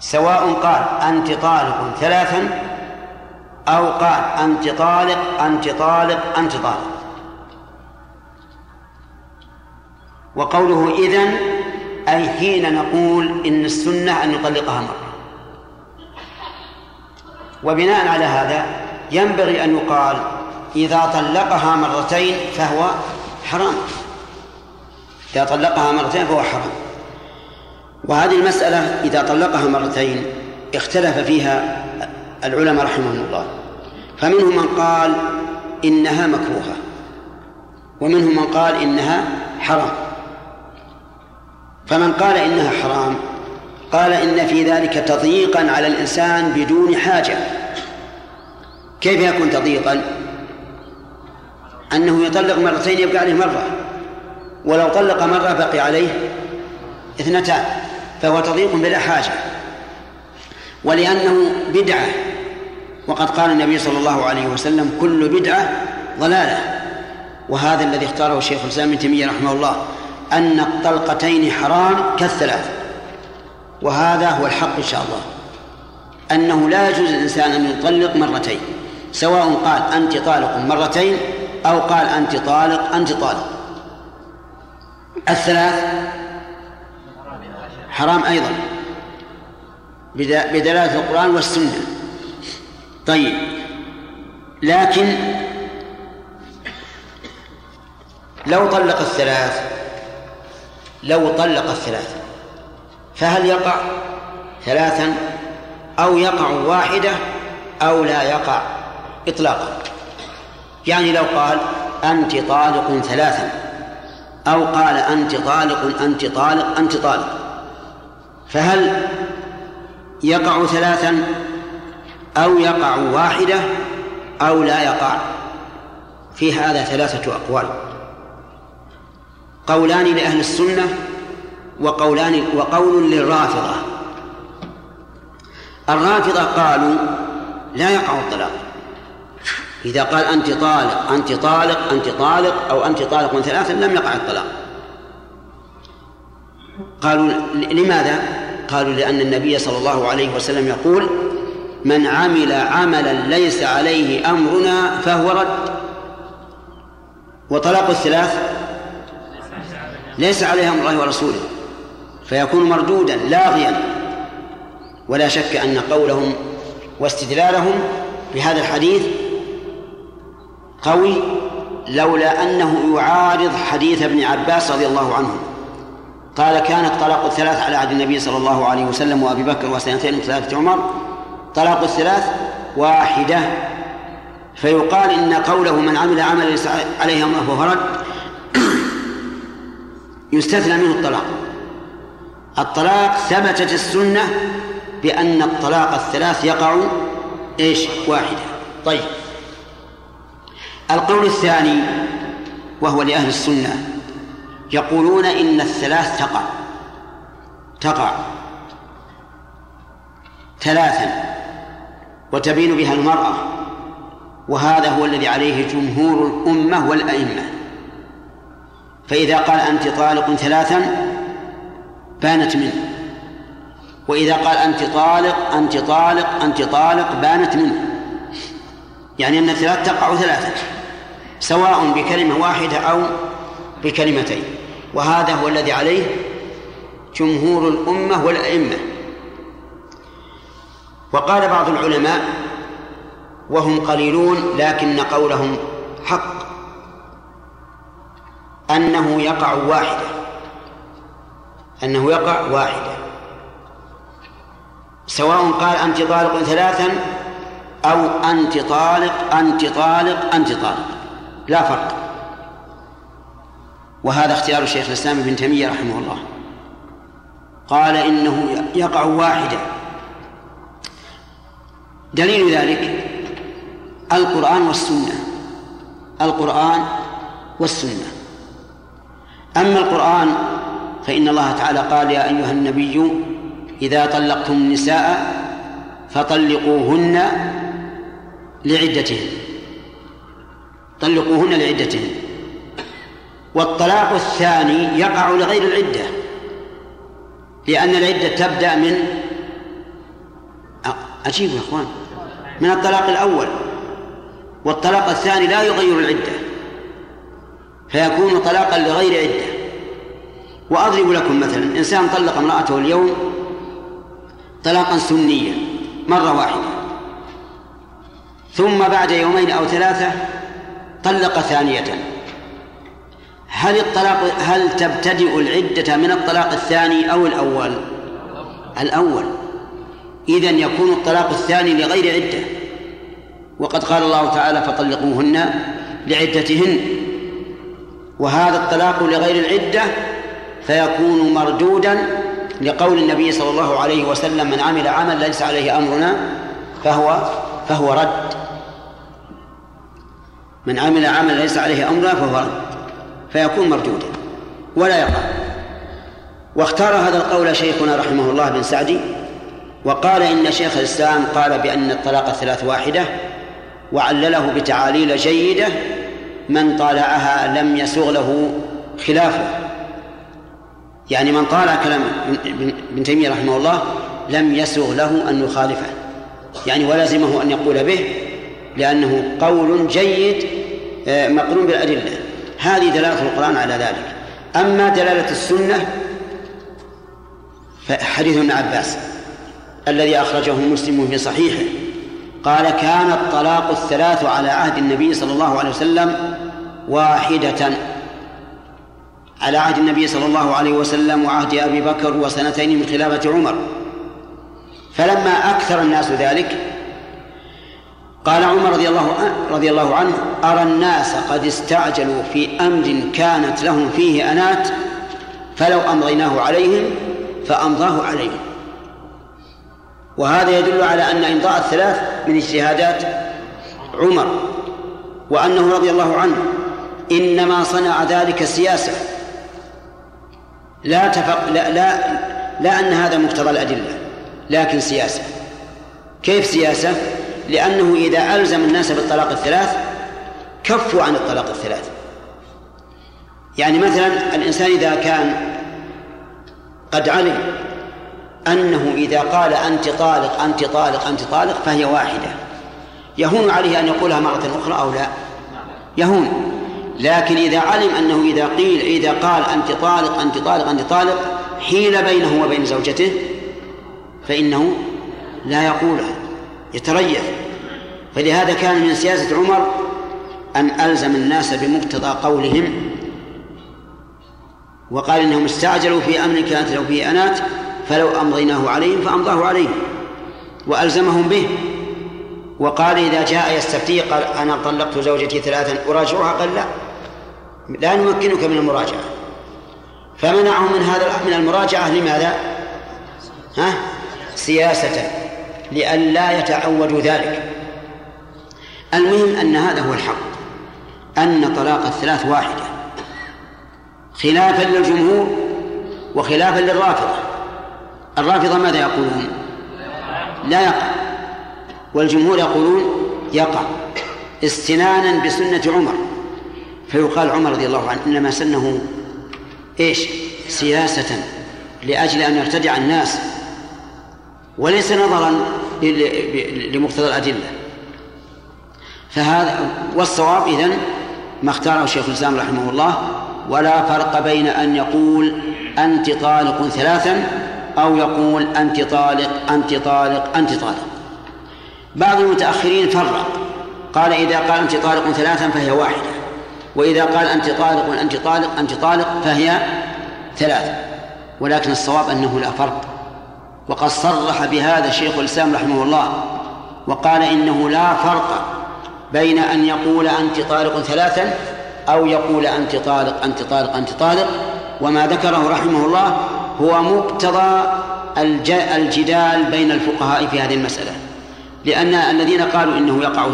سواء قال أنت طالق ثلاثا أو قال أنت طالق أنت طالق أنت طالق. وقوله إذن أي حين نقول إن السنة أن يطلقها مرة. وبناء على هذا ينبغي أن يقال إذا طلقها مرتين فهو حرام. إذا طلقها مرتين فهو حرام. وهذه المسألة إذا طلقها مرتين اختلف فيها العلماء رحمهم الله. فمنهم من قال إنها مكروهة ومنهم من قال إنها حرام. فمن قال إنها حرام قال إن في ذلك تضييقا على الإنسان بدون حاجة. كيف يكون تضييقا؟ أنه يطلق مرتين يبقى عليه مرة ولو طلق مرة بقي عليه اثنتان فهو تضييق بلا حاجة. ولأنه بدعة وقد قال النبي صلى الله عليه وسلم كل بدعة ضلالة. وهذا الذي اختاره شيخ الإسلام ابن تيمية رحمه الله. أن الطلقتين حرام كالثلاث. وهذا هو الحق إن شاء الله. أنه لا يجوز للإنسان أن يطلق مرتين سواء قال أنت طالق مرتين أو قال أنت طالق أنت طالق. الثلاث حرام أيضا بدلالة القرآن والسنة. طيب لكن لو طلق الثلاث لو طلق الثلاث فهل يقع ثلاثا أو يقع واحدة أو لا يقع إطلاقا؟ يعني لو قال أنت طالق ثلاثا أو قال أنت طالق أنت طالق أنت طالق. فهل يقع ثلاثا أو يقع واحدة أو لا يقع؟ في هذا ثلاثة أقوال. قولان لأهل السنة وقولان وقول للرافضة. الرافضة قالوا لا يقع الطلاق. إذا قال أنت طالق أنت طالق أنت طالق أو أنت طالق ثلاثا لم يقع الطلاق. قالوا لماذا؟ قالوا لأن النبي صلى الله عليه وسلم يقول من عمل عملا ليس عليه أمرنا فهو رد. وطلاق الثلاث؟ ليس عليه أمر الله ورسوله فيكون مردودا لاغيا. ولا شك أن قولهم واستدلالهم بهذا الحديث قوي لولا أنه يعارض حديث ابن عباس رضي الله عنه. قال كان الطلاق الثلاث على عهد النبي صلى الله عليه وسلم وأبي بكر وسنتين من ثلاثة عمر. طلاق الثلاث واحدة. فيقال إن قوله من عمل عملا عليه أمره فهو رد يستثنى منه الطلاق. الطلاق ثبتت السنة بأن الطلاق الثلاث يقع إيش؟ واحدة. طيب. القول الثاني وهو لأهل السنة يقولون إن الثلاث تقع. تقع. ثلاثا. وتبين بها المرأة. وهذا هو الذي عليه جمهور الأمة والأئمة. فإذا قال أنت طالق ثلاثا بانت منه. وإذا قال أنت طالق أنت طالق أنت طالق بانت منه. يعني أن الثلاث تقع ثلاثة سواء بكلمة واحدة أو بكلمتين. وهذا هو الذي عليه جمهور الأمة والأئمة. وقال بعض العلماء وهم قليلون لكن قولهم حق. أنه يقع واحدة. أنه يقع واحدة. سواء قال أنت طالق ثلاثا أو أنت طالق أنت طالق أنت طالق. لا فرق. وهذا اختيار شيخ الإسلام ابن تيمية رحمه الله. قال إنه يقع واحدة. دليل ذلك القرآن والسنة. القرآن والسنة. أما القرآن فإن الله تعالى قال يا أيها النبي إذا طلقتم النساء فطلقوهن لعدتهن. طلقوهن لعدتهن. والطلاق الثاني يقع لغير العدة لأن العدة تبدأ من عجيب يا إخوان من الطلاق الأول والطلاق الثاني لا يغير العدة. فيكون طلاقا لغير عدة. وأضرب لكم مثلا إنسان طلق امرأته اليوم طلاقا سنيا مرة واحدة. ثم بعد يومين أو ثلاثة طلق ثانية. هل الطلاق هل تبتدئ العدة من الطلاق الثاني أو الأول؟ الأول. إذا يكون الطلاق الثاني لغير عدة. وقد قال الله تعالى فطلقوهن لعدتهن. وهذا الطلاق لغير العدة فيكون مردودا لقول النبي صلى الله عليه وسلم من عمل عمل ليس عليه أمرنا فهو فهو رد. من عمل عمل ليس عليه أمرنا فهو رد. فيكون مردودا. ولا يقع. واختار هذا القول شيخنا رحمه الله بن سعدي وقال إن شيخ الإسلام قال بأن الطلاق الثلاث واحدة وعلله بتعاليل جيدة من طالعها لم يسوغ له خلافه. يعني من طالع كلام ابن تيمية رحمه الله لم يسوغ له أن يخالفه. يعني ولازمه أن يقول به لأنه قول جيد آه، مقرون بالأدلة. هذه دلالة القرآن على ذلك. أما دلالة السنة فحديث ابن عباس الذي أخرجه مسلم في صحيحه قال كان الطلاق الثلاث على عهد النبي صلى الله عليه وسلم واحدة. على عهد النبي صلى الله عليه وسلم وعهد أبي بكر وسنتين من خلافة عمر. فلما أكثر الناس ذلك قال عمر رضي الله رضي الله عنه أرى الناس قد استعجلوا في أمر كانت لهم فيه أنات فلو أمضيناه عليهم فأمضاه عليهم. وهذا يدل على أن إمضاء الثلاث من اجتهادات عمر وأنه رضي الله عنه إنما صنع ذلك سياسة لا تفق لا لا لا أن هذا مقتضى الأدلة لكن سياسة. كيف سياسة؟ لأنه إذا ألزم الناس بالطلاق الثلاث كفوا عن الطلاق الثلاث. يعني مثلا الإنسان إذا كان قد علم أنه إذا قال أنت طالق أنت طالق أنت طالق فهي واحدة. يهون عليه أن يقولها مرة أخرى أو لا؟ يهون. لكن إذا علم أنه إذا قيل إذا قال أنت طالق أنت طالق أنت طالق حيل بينه وبين زوجته فإنه لا يقولها يتريث. فلهذا كان من سياسة عمر أن ألزم الناس بمقتضى قولهم وقال إنهم استعجلوا في أمر كانت له فيه أنات فلو أمضيناه عليهم فأمضاه عليهم وألزمهم به. وقال إذا جاء يستفتي قال أنا طلقت زوجتي ثلاثا أراجعها؟ قال لا. لا نمكنك من المراجعة. فمنعهم من هذا من المراجعة لماذا؟ ها؟ سياسة لئلا يتعودوا ذلك. المهم أن هذا هو الحق. أن طلاق الثلاث واحدة. خلافا للجمهور وخلافا للرافضة. الرافضة ماذا يقولون؟ لا يقع. والجمهور يقولون يقع. استنانا بسنة عمر. فيقال عمر رضي الله عنه إنما سنه إيش؟ سياسة لأجل أن يرتدع الناس وليس نظرا لمقتضى الأدلة. فهذا والصواب إذن ما اختاره شيخ الإسلام رحمه الله ولا فرق بين أن يقول أنت طالق ثلاثا أو يقول أنت طالق أنت طالق أنت طالق بعض المتأخرين فرق. قال إذا قال أنت طالق ثلاثا فهي واحدة. وإذا قال أنت طالق أنت طالق أنت طالق فهي ثلاثة ولكن الصواب أنه لا فرق. وقد صرح بهذا شيخ الإسلام رحمه الله وقال إنه لا فرق بين أن يقول أنت طالق ثلاثا أو يقول أنت طالق أنت طالق أنت طالق. وما ذكره رحمه الله هو مقتضى الجدال بين الفقهاء في هذه المسألة لأن الذين قالوا إنه يقع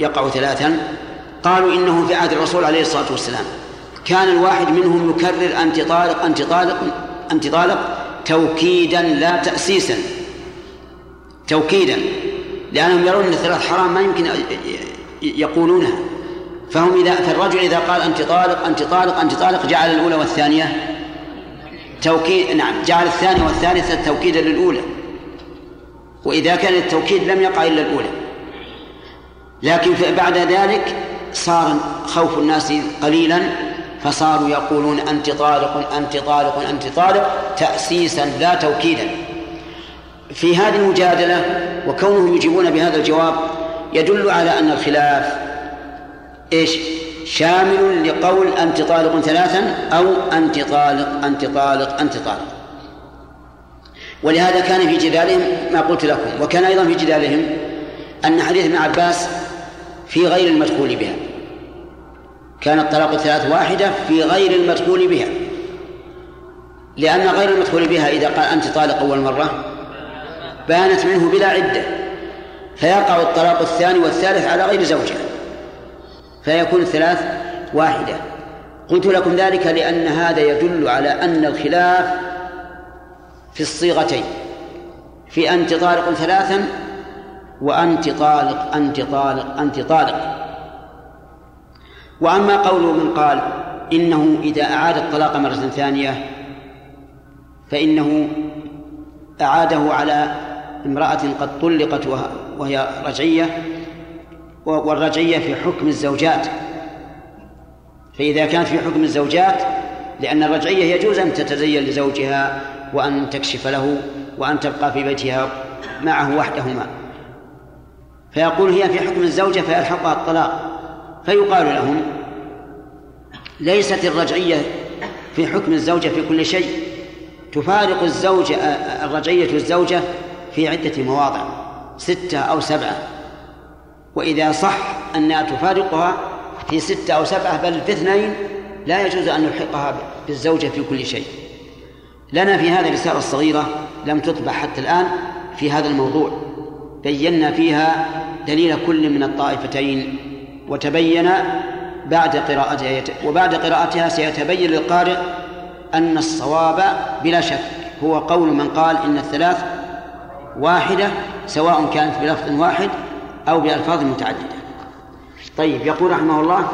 يقع ثلاثا قالوا إنه في عهد الرسول عليه الصلاة والسلام. كان الواحد منهم يكرر أنت طالق أنت طالق أنت طالق توكيدا لا تأسيسا. توكيدا. لأنهم يرون أن الثلاث حرام ما يمكن يقولونها. فهم إذا فالرجل إذا قال أنت طالق أنت طالق أنت طالق جعل الأولى والثانية توكيد نعم جعل الثانية والثالثة توكيدا للأولى. وإذا كان التوكيد لم يقع إلا الأولى. لكن بعد ذلك صار خوف الناس قليلا فصاروا يقولون أنت طالق أنت طالق أنت طالق تأسيسا لا توكيدا. في هذه المجادلة وكونهم يجيبون بهذا الجواب يدل على أن الخلاف إيش؟ شامل لقول أنت طالق ثلاثا أو أنت طالق أنت طالق أنت طالق. ولهذا كان في جدالهم ما قلت لكم وكان أيضا في جدالهم أن حديث ابن عباس في غير المدخول بها. كان الطلاق الثلاث واحدة في غير المدخول بها. لأن غير المدخول بها إذا قال أنت طالق أول مرة بانت منه بلا عدة. فيقع الطلاق الثاني والثالث على غير زوجها. فيكون الثلاث واحدة. قلت لكم ذلك لأن هذا يدل على أن الخلاف في الصيغتين. في أنت طالق ثلاثا وأنت طالق أنت طالق أنت طالق. وأما قول من قال إنه إذا أعاد الطلاق مرة ثانية فإنه أعاده على امرأة قد طلقت وهي رجعية والرجعية في حكم الزوجات. فإذا كانت في حكم الزوجات لأن الرجعية يجوز أن تتزين لزوجها وأن تكشف له وأن تبقى في بيتها معه وحدهما. فيقول هي في حكم الزوجة فيلحقها الطلاق. فيقال لهم ليست الرجعية في حكم الزوجة في كل شيء. تفارق الزوجة الرجعية الزوجة في عدة مواضع ستة أو سبعة. وإذا صح أنها تفارقها في ستة أو سبعة بل في اثنين لا يجوز أن نلحقها بالزوجة في كل شيء. لنا في هذه الرسالة الصغيرة لم تطبع حتى الآن في هذا الموضوع. بينا فيها دليل كل من الطائفتين وتبين بعد قراءتها وبعد قراءتها سيتبين للقارئ أن الصواب بلا شك هو قول من قال إن الثلاث واحدة سواء كانت بلفظ واحد أو بألفاظ متعددة. طيب يقول رحمه الله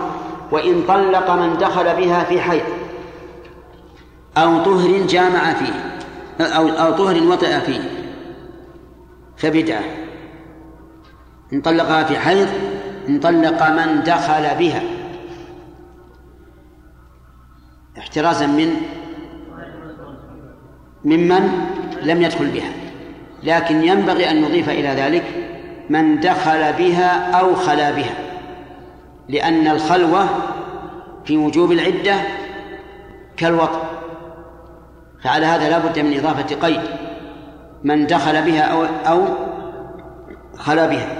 وإن طلق من دخل بها في حيض أو طهر جامع فيه أو أو طهر وطئ فيه فبدعة. إن طلقها في حيض إن طلق من دخل بها. احترازا من ممن لم يدخل بها. لكن ينبغي أن نضيف إلى ذلك من دخل بها أو خلا بها. لأن الخلوة في وجوب العدة كالوطن. فعلى هذا لا بد من إضافة قيد. من دخل بها أو أو خلا بها.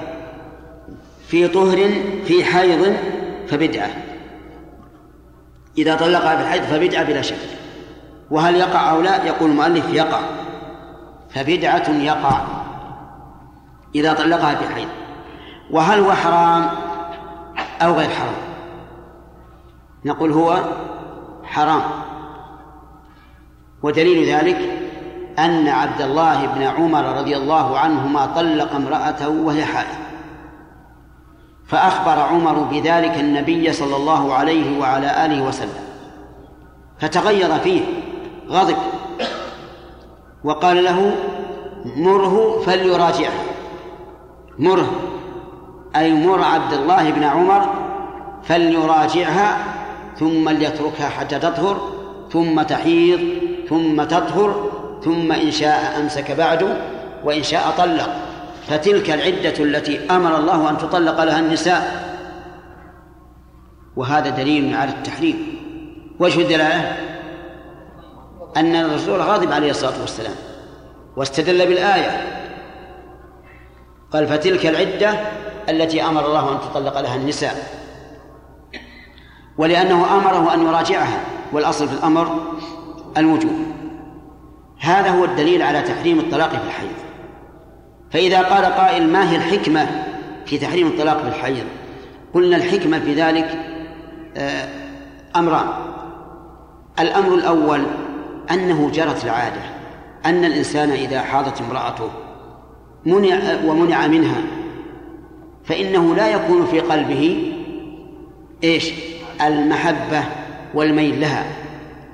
في طهر في حيض فبدعة. إذا طلقها في الحيض فبدعة بلا شك. وهل يقع أو لا؟ يقول المؤلف يقع. فبدعة يقع إذا طلقها في حيض. وهل هو حرام أو غير حرام؟ نقول هو حرام. ودليل ذلك أن عبد الله بن عمر رضي الله عنهما طلق امرأته وهي حائض. فأخبر عمر بذلك النبي صلى الله عليه وعلى آله وسلم فتغير فيه غضب وقال له مره فليراجعه. مره أي مر عبد الله بن عمر فليراجعها ثم ليتركها حتى تطهر ثم تحيض ثم تطهر ثم إن شاء أمسك بعده وإن شاء طلق. فتلك العدة التي أمر الله أن تطلق لها النساء. وهذا دليل على التحريم. وجه الدلالة؟ أن الرسول غاضب عليه الصلاة والسلام واستدل بالآية. قال فتلك العدة التي أمر الله أن تطلق لها النساء. ولأنه أمره أن يراجعها. والأصل في الأمر الوجوب هذا هو الدليل على تحريم الطلاق في الحيض فإذا قال قائل ما هي الحكمة في تحريم الطلاق في الحيض؟ قلنا الحكمة في ذلك آه، أمران. الأمر الأول أنه جرت العادة أن الإنسان إذا حاضت امرأته منع ومنع منها فإنه لا يكون في قلبه إيش؟ المحبة والميل لها.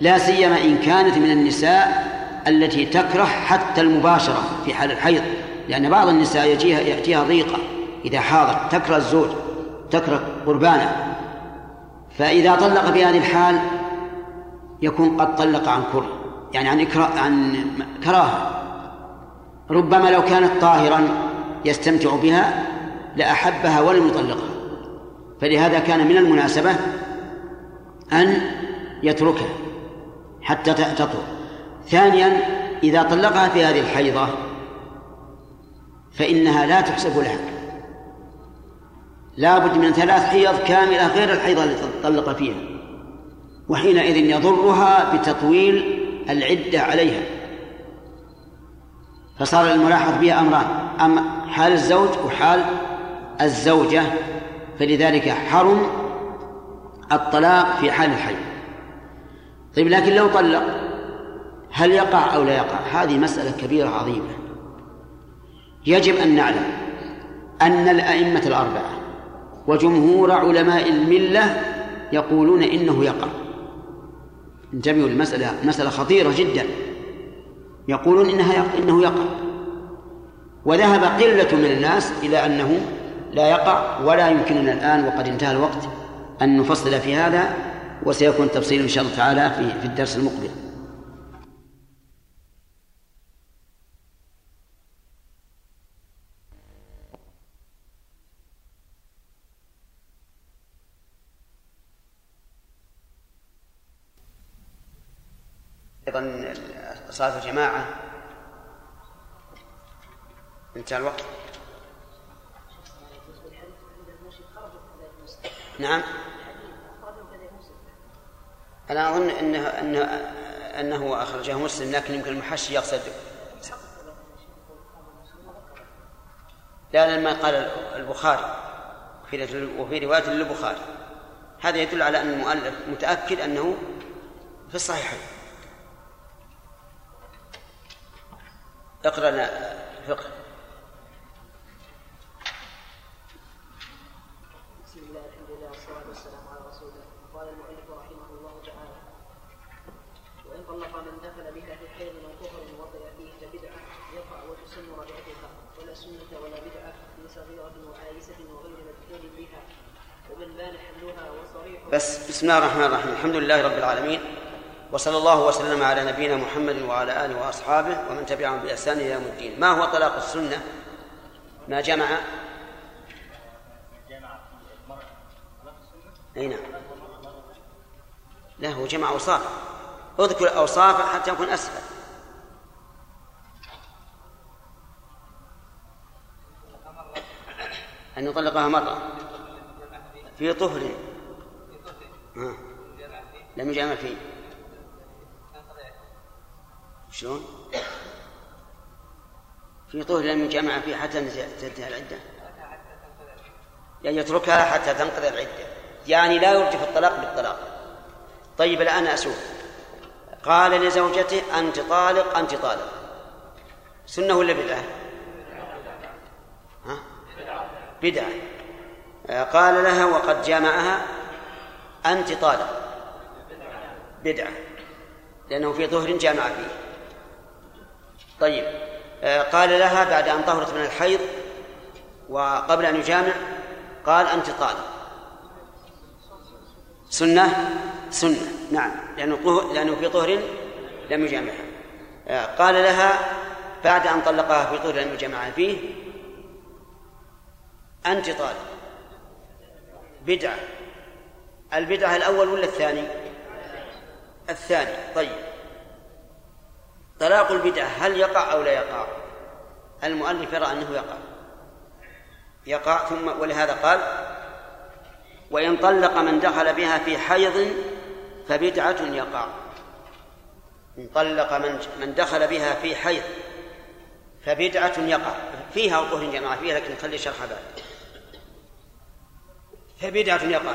لا سيما إن كانت من النساء التي تكره حتى المباشرة في حال الحيض. لأن بعض النساء يجيها يأتيها ضيقة. إذا حاضت تكره الزوج تكره قربانه. فإذا طلق في هذه الحال يكون قد طلق عن كره يعني عن إكراه عن كراهة. ربما لو كانت طاهرا يستمتع بها لأحبها ولم يطلقها فلهذا كان من المناسبة أن يتركها حتى تطهر. ثانيا إذا طلقها في هذه الحيضة فإنها لا تحسب لها. لا بد من ثلاث حيض كاملة غير الحيضة التي طلق فيها وحينئذ يضرها بتطويل العدة عليها. فصار الملاحظ بها أمران أم حال الزوج وحال الزوجة فلذلك حرم الطلاق في حال الحي طيب لكن لو طلق هل يقع أو لا يقع؟ هذه مسألة كبيرة عظيمة. يجب أن نعلم أن الأئمة الأربعة وجمهور علماء الملة يقولون إنه يقع. انتبهوا المسألة مسألة خطيرة جدا. يقولون إنها إنه يقع. وذهب قلة من الناس إلى أنه لا يقع ولا يمكننا الآن وقد انتهى الوقت أن نفصل في هذا وسيكون تفصيل إن شاء الله تعالى في في الدرس المقبل. أيضا صلاة الجماعة انتهى الوقت. نعم. أنا أظن أنه أنه أنه أخرجه مسلم لكن يمكن المحشي يقصد. لا لما قال البخاري في وفي رواية للبخاري. هذا يدل على أن المؤلف متأكد أنه في الصحيحين. اقرأ فقه. بسم الله الحمد لله والصلاة والسلام على رسول الله. قال المؤلف رحمه الله تعالى وإن طلق من دخل بها في حيض أو طهر وطئ فيه يقع وتسن رجعتها ولا سنة ولا بدعة في صغيرة وغير مدخول بها ومن بان حملها بس بسم الله الرحمن الرحيم. الحمد لله رب العالمين. وصلى الله وسلم على نبينا محمد وعلى آله وأصحابه ومن تبعهم بإحسان إلى يوم الدين. ما هو طلاق السنة؟ ما جمع؟ أي نعم. لا هو جمع أوصاف. اذكر اوصافه حتى يكون اسهل أن يطلقها مرة. في طهر. لم يجامع فيه. شلون؟ في طهر لم يجامع فيه حتى تنتهي العدة. يعني يتركها حتى تنقضي العدة. يعني لا يرجف الطلاق بالطلاق. طيب الآن أسوق. قال لزوجته أنت طالق أنت طالق. سنة ولا بدعة؟ ها؟ بدعة. قال لها وقد جامعها أنت طالق. بدعة. لأنه في ظهر جامع فيه. طيب. قال لها بعد أن طهرت من الحيض وقبل أن يجامع قال أنت طالق سنة؟ سنة. نعم. لأنه لأنه في طهر لم يجامعها. قال لها بعد أن طلقها في طهر لم يجامعها فيه أنت طالق بدعة. البدعة الأول ولا الثاني؟ الثاني. طيب. طلاق البدعة هل يقع أو لا يقع؟ المؤلف يرى أنه يقع. يقع ثم ولهذا قال وإن طلق من دخل بها في حيض فبدعة يقع. إن طلق من من دخل بها في حيض فبدعة يقع. فيها وطهر جماعة فيها لكن خلي شرحها بعد. فبدعة يقع.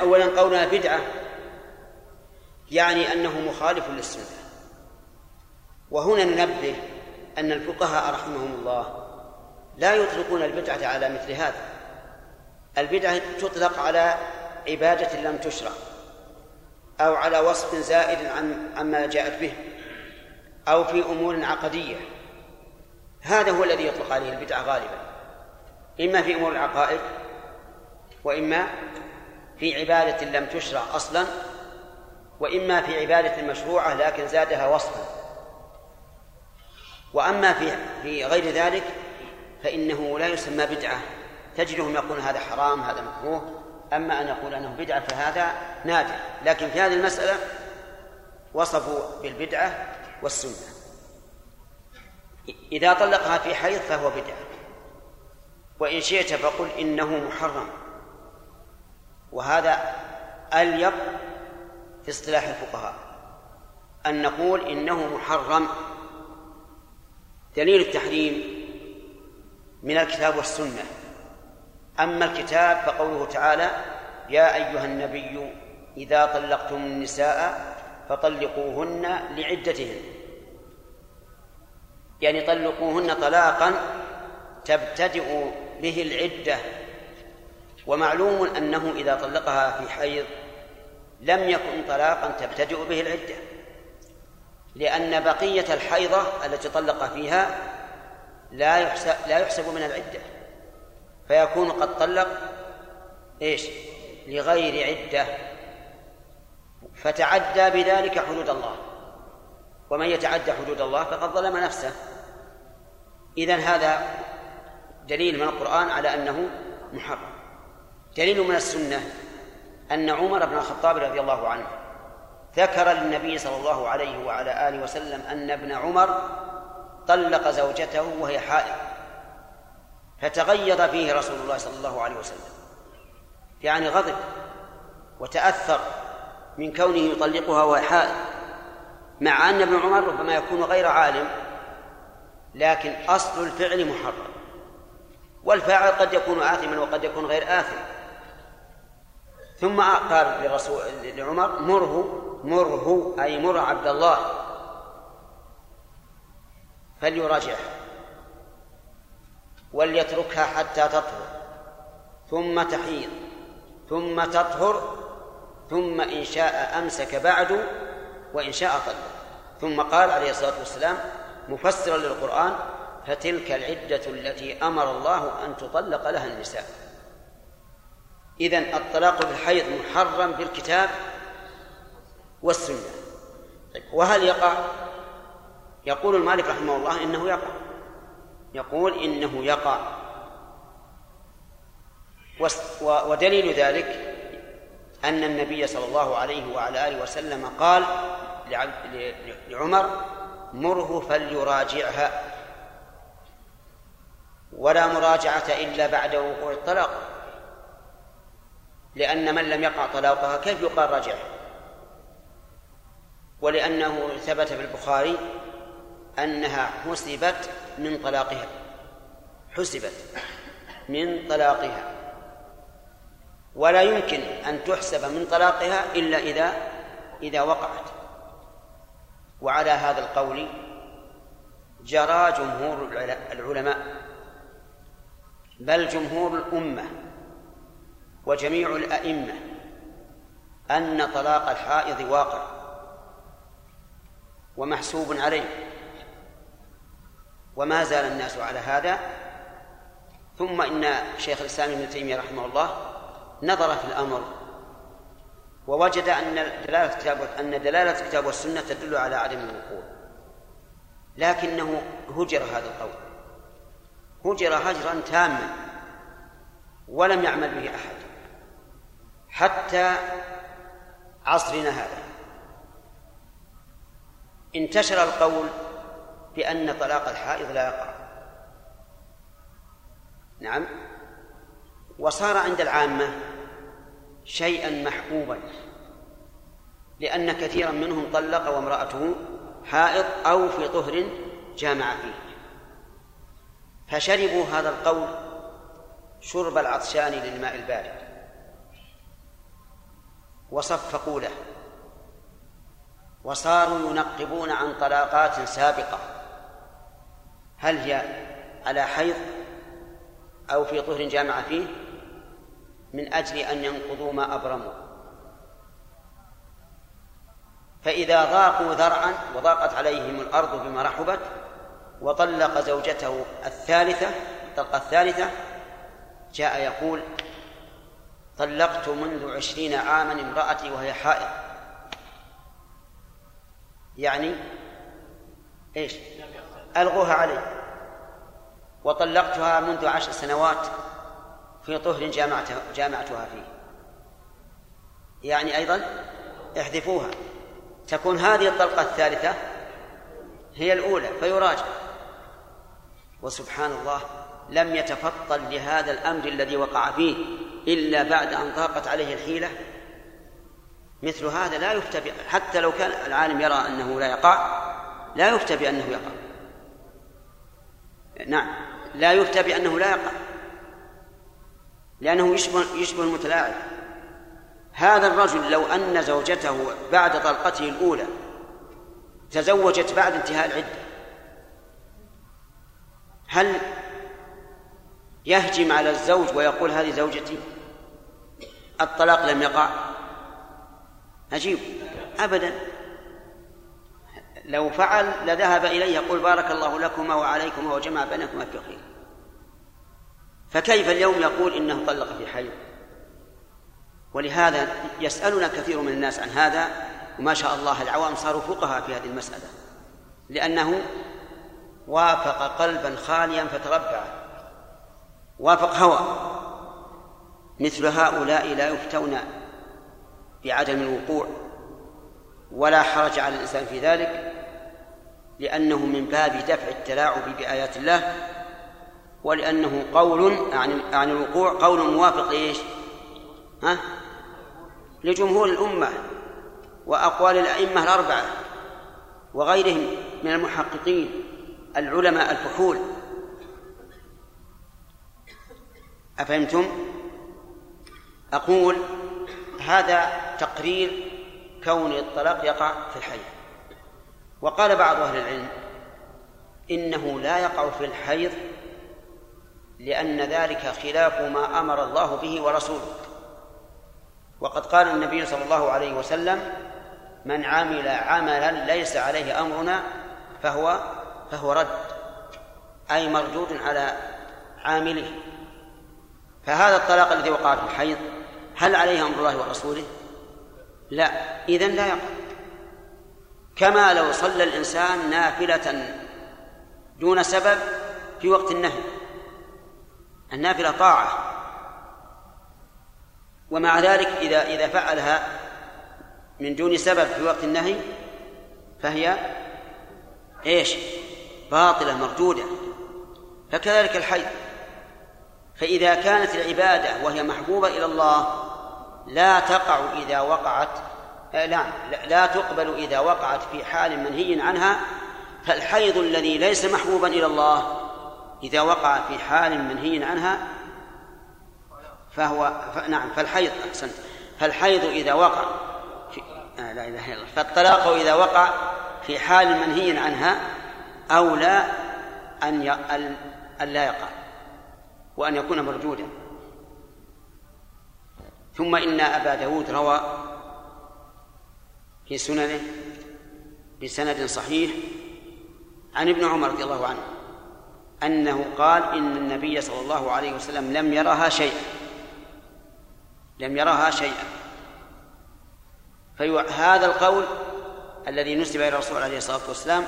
أولا قولنا بدعة يعني أنه مخالف للسنة. وهنا ننبه أن الفقهاء رحمهم الله لا يطلقون البدعة على مثل هذا. البدعة تطلق على عبادة لم تشرع أو على وصف زائد عن عما جاءت به أو في أمور عقدية. هذا هو الذي يطلق عليه البدعة غالبا. إما في أمور العقائد وإما في عبادة لم تشرع أصلا وإما في عبادة مشروعة لكن زادها وصفا. وأما في في غير ذلك فإنه لا يسمى بدعة. تجدهم يقولون هذا حرام هذا مكروه. أما أن يقول أنه بدعة فهذا نادر. لكن في هذه المسألة وصفوا بالبدعة والسنة. إذا طلقها في حيض فهو بدعة. وإن شئت فقل إنه محرم. وهذا أليق في اصطلاح الفقهاء. أن نقول إنه محرم. دليل التحريم من الكتاب والسنة. أما الكتاب فقوله تعالى يا أيها النبي إذا طلقتم النساء فطلقوهن لعدتهن. يعني طلقوهن طلاقا تبتدئ به العدة. ومعلوم أنه إذا طلقها في حيض لم يكن طلاقا تبتدئ به العدة. لأن بقية الحيضة التي طلق فيها لا يحسب لا يحسب من العدة. فيكون قد طلق إيش؟ لغير عدة. فتعدى بذلك حدود الله. ومن يتعدى حدود الله فقد ظلم نفسه. إذا هذا دليل من القرآن على أنه محرم. دليل من السنة أن عمر بن الخطاب رضي الله عنه ذكر للنبي صلى الله عليه وعلى آله وسلم أن ابن عمر طلق زوجته وهي حائض فتغيظ فيه رسول الله صلى الله عليه وسلم يعني غضب وتأثر من كونه يطلقها وهي حائض مع أن ابن عمر ربما يكون غير عالم لكن أصل الفعل محرم والفاعل قد يكون آثما وقد يكون غير آثم. ثم قال لرسول لعمر مره مره أي مر عبد الله. فليراجعها وليتركها حتى تطهر. ثم تحيض. ثم تطهر. ثم إن شاء أمسك بعد وإن شاء طلق ثم قال عليه الصلاة والسلام مفسرا للقرآن فتلك العدة التي أمر الله أن تطلق لها النساء. إذن الطلاق في الحيض محرم بالكتاب والسنة طيب وهل يقع؟ يقول المالك رحمه الله إنه يقع. يقول إنه يقع. ودليل ذلك أن النبي صلى الله عليه وعلى آله وسلم قال لعمر مره فليراجعها. ولا مراجعة إلا بعد وقوع الطلاق. لأن من لم يقع طلاقها كيف يقال رجعها ولأنه ثبت في البخاري أنها حسبت من طلاقها. حسبت من طلاقها. ولا يمكن أن تحسب من طلاقها إلا إذا إذا وقعت. وعلى هذا القول جرى جمهور العلماء بل جمهور الأمة وجميع الأئمة أن طلاق الحائض واقع. ومحسوب عليه. وما زال الناس على هذا. ثم إن شيخ الإسلام ابن تيمية رحمه الله نظر في الأمر ووجد أن دلالة الكتاب أن دلالة الكتاب والسنة تدل على عدم الوقوع. لكنه هجر هذا القول. هجر هجرا تاما ولم يعمل به أحد. حتى عصرنا هذا. انتشر القول بأن طلاق الحائض لا يقع. نعم. وصار عند العامة شيئا محبوبا لأن كثيرا منهم طلق وامرأته حائض أو في طهر جامع فيه. فشربوا هذا القول شرب العطشان للماء البارد وصفقوا له. وصاروا ينقبون عن طلاقات سابقة. هل هي على حيض أو في طهر جامع فيه؟ من أجل أن ينقضوا ما أبرموا. فإذا ضاقوا ذرعا وضاقت عليهم الأرض بما رحبت وطلق زوجته الثالثة الطلقة الثالثة جاء يقول طلقت منذ عشرين عاما امرأتي وهي حائض. يعني إيش؟ ألغوها علي. وطلقتها منذ عشر سنوات في طهر جامعتها جامعتها فيه. يعني أيضا احذفوها. تكون هذه الطلقة الثالثة هي الأولى فيراجع. وسبحان الله لم يتفطن لهذا الأمر الذي وقع فيه إلا بعد أن ضاقت عليه الحيلة مثل هذا لا يفتى حتى لو كان العالم يرى أنه لا يقع لا يفتى بأنه يقع. نعم لا يفتى بأنه لا يقع. لأنه يشبه يشبه المتلاعب. هذا الرجل لو أن زوجته بعد طلقته الأولى تزوجت بعد انتهاء العدة هل يهجم على الزوج ويقول هذه زوجتي؟ الطلاق لم يقع. عجيب أبدا. لو فعل لذهب إليه يقول بارك الله لكما وعليكما وجمع بينكما في خير. فكيف اليوم يقول إنه طلق في حي؟ ولهذا يسألنا كثير من الناس عن هذا وما شاء الله العوام صاروا فقهاء في هذه المسألة. لأنه وافق قلبا خاليا فتربع. وافق هوى. مثل هؤلاء لا يفتون بعدم الوقوع ولا حرج على الإنسان في ذلك لأنه من باب دفع التلاعب بآيات الله ولأنه قول عن عن الوقوع قول موافق إيش؟ ها؟ لجمهور الأمة وأقوال الأئمة الأربعة وغيرهم من المحققين العلماء الفحول أفهمتم؟ أقول هذا تقرير كون الطلاق يقع في الحي. وقال بعض أهل العلم إنه لا يقع في الحيض لأن ذلك خلاف ما أمر الله به ورسوله. وقد قال النبي صلى الله عليه وسلم من عمل عملا ليس عليه أمرنا فهو فهو رد أي مردود على عامله. فهذا الطلاق الذي وقع في الحيض هل عليه أمر الله ورسوله؟ لا. إذن لا يقع. كما لو صلى الإنسان نافلة دون سبب في وقت النهي. النافلة طاعة. ومع ذلك إذا إذا فعلها من دون سبب في وقت النهي فهي إيش؟ باطلة مردودة. فكذلك الحي. فإذا كانت العبادة وهي محبوبة إلى الله لا تقع إذا وقعت لا لا تقبل إذا وقعت في حال منهي عنها فالحيض الذي ليس محبوبا إلى الله إذا وقع في حال منهي عنها فهو. نعم فالحيض أحسنت فالحيض إذا وقع في... آه لا إله إلا الله فالطلاق إذا وقع في حال منهي عنها أولى أن. أن لا يقع وأن يكون مردودا ثم إن أبا داود روى في سننه بسند صحيح عن ابن عمر رضي الله عنه أنه قال إن النبي صلى الله عليه وسلم لم يرها شيئا لم يرها شيئا. فهذا القول الذي نسب إلى الرسول عليه الصلاة والسلام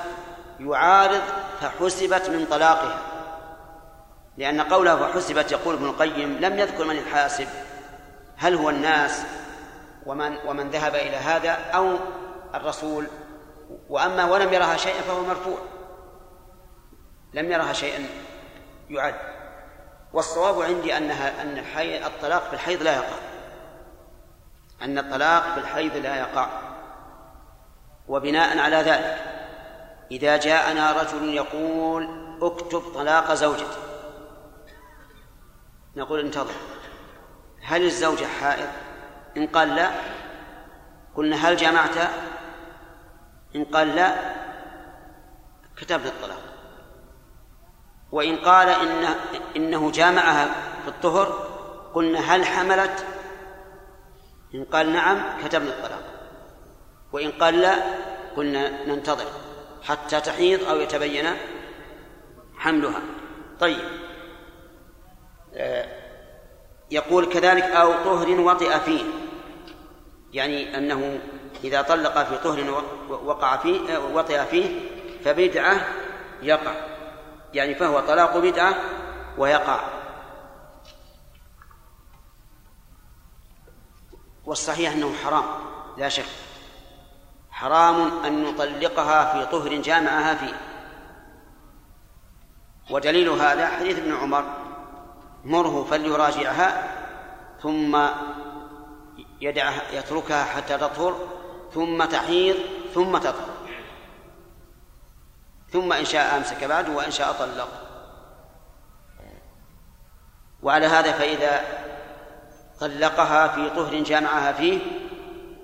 يعارض فحسبت من طلاقها لأن قوله فحسبت يقول ابن القيم لم يذكر من الحاسب. هل هو الناس ومن ومن ذهب إلى هذا أو الرسول؟ وأما ولم يرها شيئا فهو مرفوع. لم يرها شيئا يعد. والصواب عندي أنها أن الطلاق في الحيض لا يقع. أن الطلاق في الحيض لا يقع. وبناء على ذلك إذا جاءنا رجل يقول اكتب طلاق زوجتي. نقول انتظر. هل الزوجة حائض؟ إن قال لا قلنا هل جمعت؟ إن قال لا كتبنا الطلاق. وإن قال إن إنه جامعها في الطهر قلنا هل حملت؟ إن قال نعم كتبنا الطلاق. وإن قال لا قلنا ننتظر حتى تحيض أو يتبين حملها. طيب آه، يقول كذلك أو طهر وطئ فيه. يعني أنه إذا طلق في طهر وقع فيه وطئ فيه فبدعة يقع. يعني فهو طلاق بدعة ويقع. والصحيح أنه حرام لا شك. حرام أن نطلقها في طهر جامعها فيه. ودليل هذا حديث ابن عمر. مره فليراجعها ثم يدعها يتركها حتى تطهر ثم تحيض ثم تطهر. ثم إن شاء أمسك بعد وإن شاء طلق. وعلى هذا فإذا طلقها في طهر جامعها فيه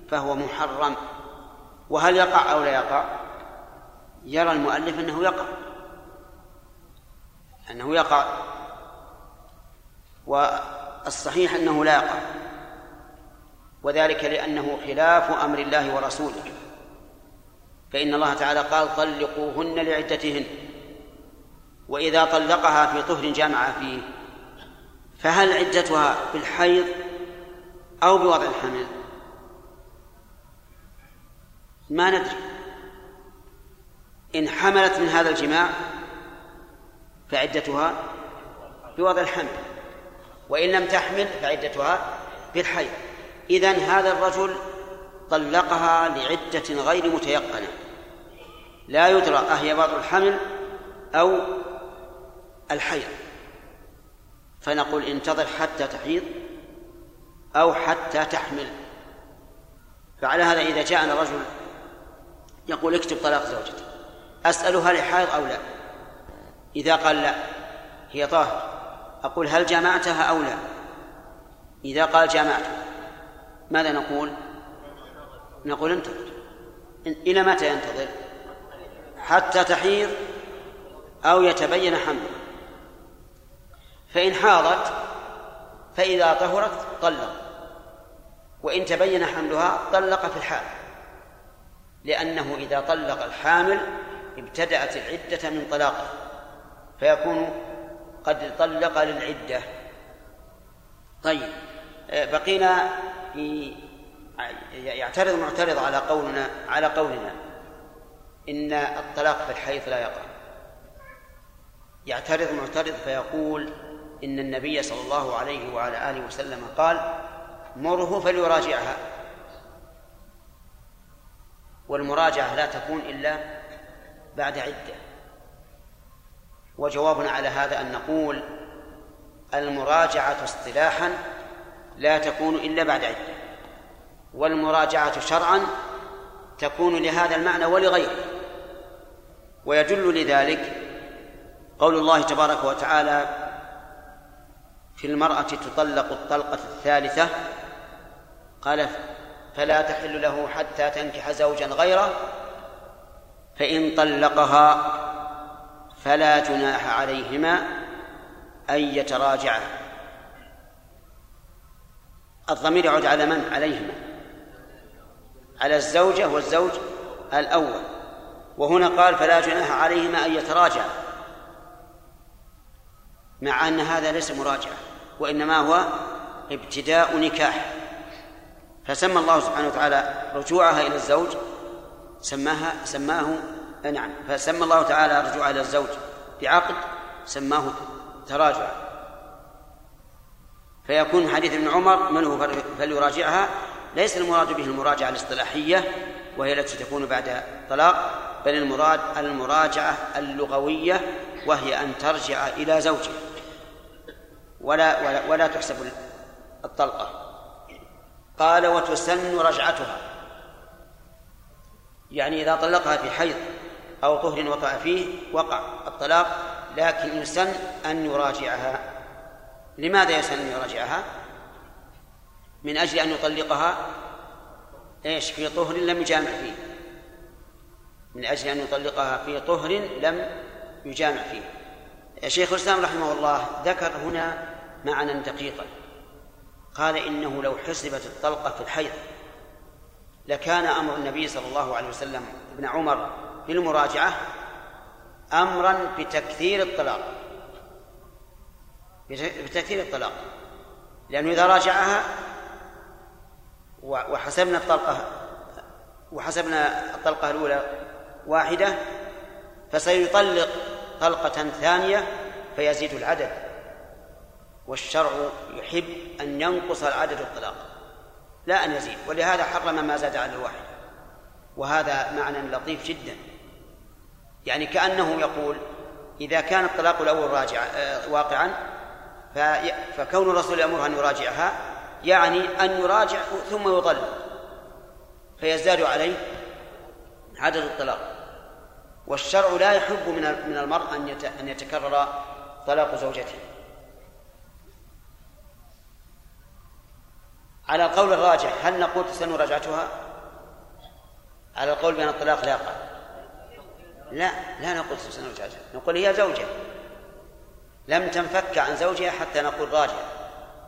فهو محرم. وهل يقع أو لا يقع؟ يرى المؤلف أنه يقع. أنه يقع. والصحيح أنه لا يقع. وذلك لأنه خلاف أمر الله ورسوله. فإن الله تعالى قال طلقوهن لعدتهن. وإذا طلقها في طهر جامع فيه فهل عدتها بالحيض أو بوضع الحمل؟ ما ندري. إن حملت من هذا الجماع فعدتها بوضع الحمل. وإن لم تحمل فعدتها بالحيض. إذن هذا الرجل طلقها لعدة غير متيقنة. لا يدرى أهي وضع الحمل أو الحيض. فنقول انتظر حتى تحيض أو حتى تحمل. فعلى هذا إذا جاءنا رجل يقول اكتب طلاق زوجتي أسأله هل حائض أو لا؟ إذا قال لا هي طاهر أقول هل جمعتها أو لا؟ إذا قال جمعت ماذا نقول؟ نقول انتظر. إلى متى ينتظر؟ حتى تحيض أو يتبين حمله. فإن حاضت فإذا طهرت طلق وإن تبين حملها طلق في الحال. لأنه إذا طلق الحامل ابتدأت العدة من طلاقه فيكون قد طلق للعدة. طيب آه، بقينا في يعترض معترض على قولنا على قولنا إن الطلاق في الحيض لا يقع. يعترض معترض فيقول إن النبي صلى الله عليه وعلى آله وسلم قال مره فليراجعها. والمراجعة لا تكون إلا بعد عدة. وجوابنا على هذا أن نقول المراجعة اصطلاحا لا تكون إلا بعد عدة والمراجعة شرعا تكون لهذا المعنى ولغيره. ويدل لذلك قول الله تبارك وتعالى في المرأة تطلق الطلقة الثالثة قال فلا تحل له حتى تنكح زوجا غيره فإن طلقها فلا جناح عليهما أن يتراجعا. الضمير يعود على من؟ عليهما. على الزوجة والزوج الأول. وهنا قال فلا جناح عليهما أن يتراجعا. مع أن هذا ليس مراجعة وإنما هو ابتداء نكاح. فسمى الله سبحانه وتعالى رجوعها إلى الزوج سماها سماه نعم. فسمى الله تعالى رجوعها إلى الزوج بعقد سماه تراجع. فيكون حديث ابن عمر من هو فليراجعها ليس المراد به المراجعة الاصطلاحية وهي التي تكون بعد طلاق بل المراد المراجعة اللغوية وهي أن ترجع إلى زوجها. ولا ولا, ولا تحسب الطلقة. قال وتسن رجعتها. يعني إذا طلقها في حيض أو طهر وقع فيه وقع الطلاق لكن يسن أن يراجعها. لماذا يسن أن يراجعها؟ من أجل أن يطلقها إيش في طهر لم يجامع فيه. من أجل أن يطلقها في طهر لم يجامع فيه. شيخ الإسلام رحمه الله ذكر هنا معنى دقيقا. قال إنه لو حسبت الطلقة في الحيض لكان أمر النبي صلى الله عليه وسلم ابن عمر بالمراجعة أمرا بتكثير الطلاق. بتكثير الطلاق. لأنه إذا راجعها وحسبنا الطلقة وحسبنا الطلقة الأولى واحدة فسيطلق طلقة ثانية فيزيد العدد. والشرع يحب أن ينقص العدد الطلاق لا أن يزيد. ولهذا حرم ما زاد على الواحد. وهذا معنى لطيف جدا. يعني كأنه يقول إذا كان الطلاق الأول راجع آه، واقعا فكون الرسول يأمره أن يراجعها يعني أن يراجع ثم يطلق فيزداد عليه عدد الطلاق. والشرع لا يحب من من المرء أن أن يتكرر طلاق زوجته. على القول الراجح هل نقول تسن رجعتها؟ على القول بأن الطلاق لا يقع. لا لا نقول تسن رجعتها نقول هي زوجة. لم تنفك عن زوجها حتى نقول راجع.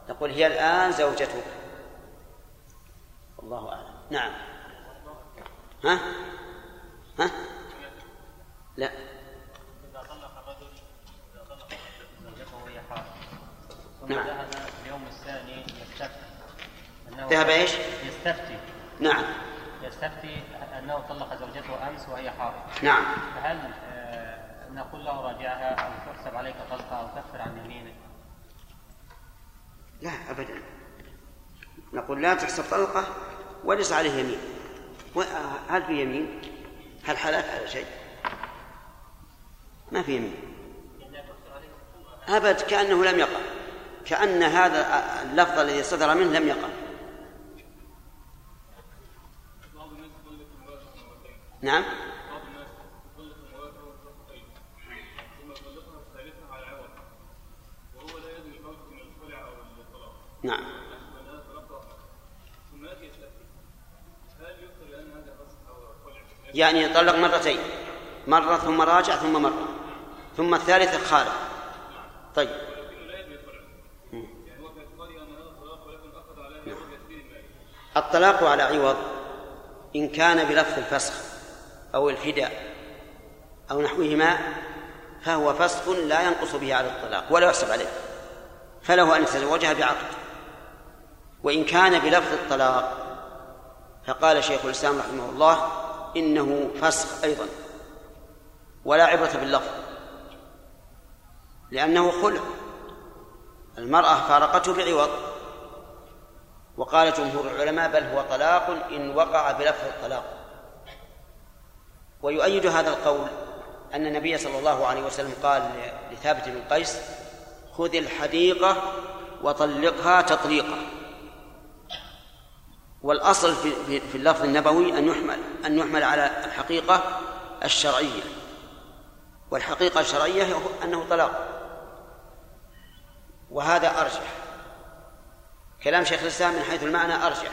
نقول هي الآن زوجتك. الله أعلم. نعم. ها؟ ها؟ لا. نعم. ذهب اليوم الثاني يستفتي. ذهب إيش؟ يستفتي. نعم. يستفتي أنه طلق زوجته أمس وهي حائض نعم. فهل آه، نقول له راجعها أو تحسب عليك طلقة أو كفر عن يمينك؟ لا أبدا. نقول لا تحسب طلقة وليس عليه يمين. و- هل في يمين؟ هل حلف على شيء؟ ما في يمين. أبد كأنه لم يقع. كأن هذا اللفظ الذي صدر منه لم يقع نعم بعض الناس تطلق مراته وتطلق ثم يطلقها الثالثة على عوض وهو لا يدري الفرق بين الخلع أو الطلاق نعم يحسب انها طلاق واحد ثم ياتي يستفتي هل يذكر لأن هذا فسخ أو خلع؟ يعني يطلق مرتين. مرة ثم راجع ثم مرة. ثم الثالثة خالف طيب. الطلاق على عوض إن كان بلفظ الفسخ. أو الفداء أو نحوهما فهو فسخ لا ينقص به على الطلاق ولا يحسب عليه فله أن يتزوجها بعقد. وإن كان بلفظ الطلاق فقال شيخ الإسلام رحمه الله إنه فسخ أيضا ولا عبرة باللفظ لأنه خلع. المرأة فارقته بعوض. وقال جمهور العلماء بل هو طلاق إن وقع بلفظ الطلاق. ويؤيد هذا القول أن النبي صلى الله عليه وسلم قال لثابت بن قيس خذ الحديقة وطلقها تطليقا. والأصل في اللفظ النبوي أن يحمل أن يحمل على الحقيقة الشرعية. والحقيقة الشرعية أنه طلاق. وهذا أرجح. كلام شيخ الإسلام من حيث المعنى أرجح.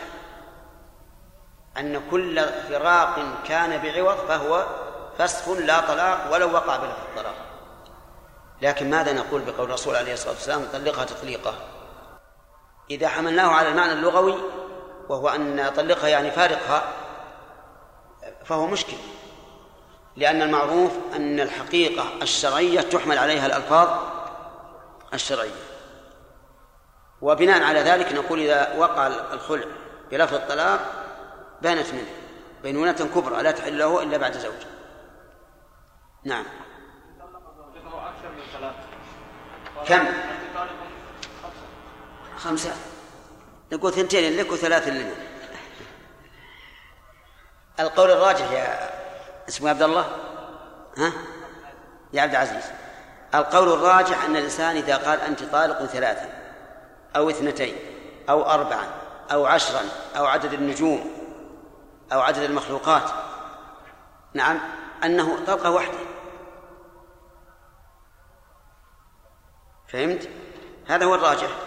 أن كل فراق كان بعوض فهو فسخ لا طلاق ولو وقع بلفظ الطلاق. لكن ماذا نقول بقول الرسول عليه الصلاة والسلام طلقها تطليقة إذا حملناه على المعنى اللغوي وهو أن طلقها يعني فارقها فهو مشكل. لأن المعروف أن الحقيقة الشرعية تحمل عليها الألفاظ الشرعية. وبناء على ذلك نقول إذا وقع الخلع بلفظ الطلاق بانت منه. بينونة كبرى لا تحل له إلا بعد زوج. نعم. كم؟ خمسة. نقول ثنتين لك وثلاث لنا. القول الراجح يا اسمه عبد الله؟ ها؟ يا عبد العزيز. القول الراجح أن الإنسان إذا قال أنت طالق ثلاثا أو اثنتين أو أربعا أو عشرا أو عدد النجوم أو عدد المخلوقات. نعم أنه طلقة واحدة. فهمت؟ هذا هو الراجح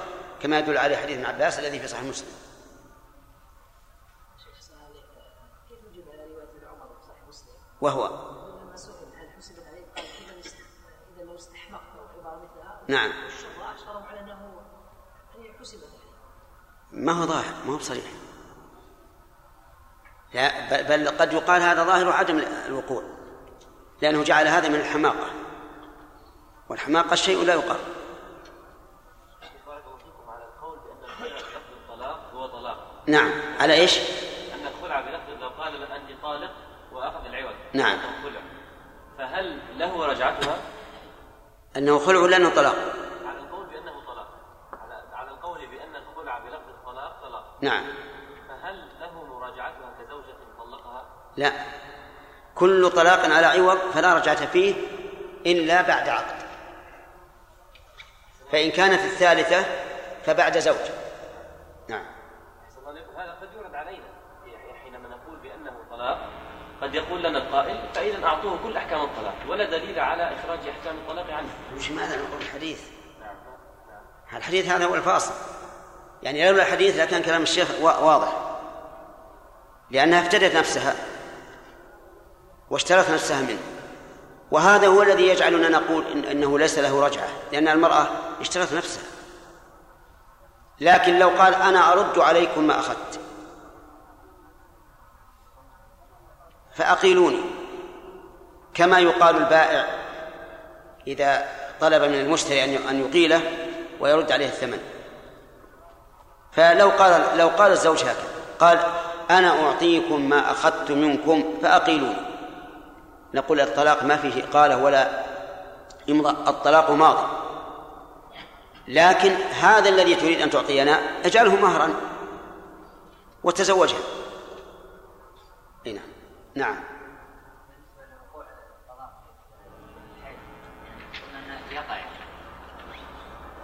كما يدل عليه حديث ابن عباس الذي في صحيح مسلم. وهو. نعم. عليه ما هو ظاهر ما هو بصريح لا بل- قد يقال هذا ظاهر عدم الوقوع لأنه جعل هذا من الحماقة. والحماقة شيء لا يقال. نعم على إيش؟ أن الخلع بلفظ لو قال أنت طالق وأخذ العوض نعم. أنه خلع. فهل له رجعتها؟ أنه خلع لأنه طلاق؟ على القول بأنه طلاق. على على القول بأن الخلع بلفظ الطلاق طلاق. نعم فهل زوجة طلقها لا. كل طلاق على عوض فلا رجعة فيه إلا بعد عقد. فإن كانت الثالثة فبعد زوج. نعم. هذا قد يورد علينا حينما نقول بأنه طلاق. قد يقول لنا القائل فإذا أعطوه كل أحكام الطلاق ولا دليل على إخراج أحكام الطلاق عنه. مش ماذا نقول الحديث؟ نعم. الحديث هذا هو الفاصل. يعني لولا الحديث لكان كلام الشيخ وا- واضح. لأنها افتدت نفسها. واشترت نفسها منه. وهذا هو الذي يجعلنا نقول إن أنه ليس له رجعة لأن المرأة اشترت نفسها. لكن لو قال أنا أرد عليكم ما أخذت. فأقيلوني. كما يقال البائع إذا طلب من المشتري أن أن يقيله ويرد عليه الثمن. فلو قال لو قال الزوج هكذا قال أنا أعطيكم ما أخذت منكم فأقيلوني. نقول الطلاق ما فيه إقالة ولا يمضى الطلاق ماضي. لكن هذا الذي تريد أن تعطينا اجعله مهرا وتزوجها. أي نعم. نعم.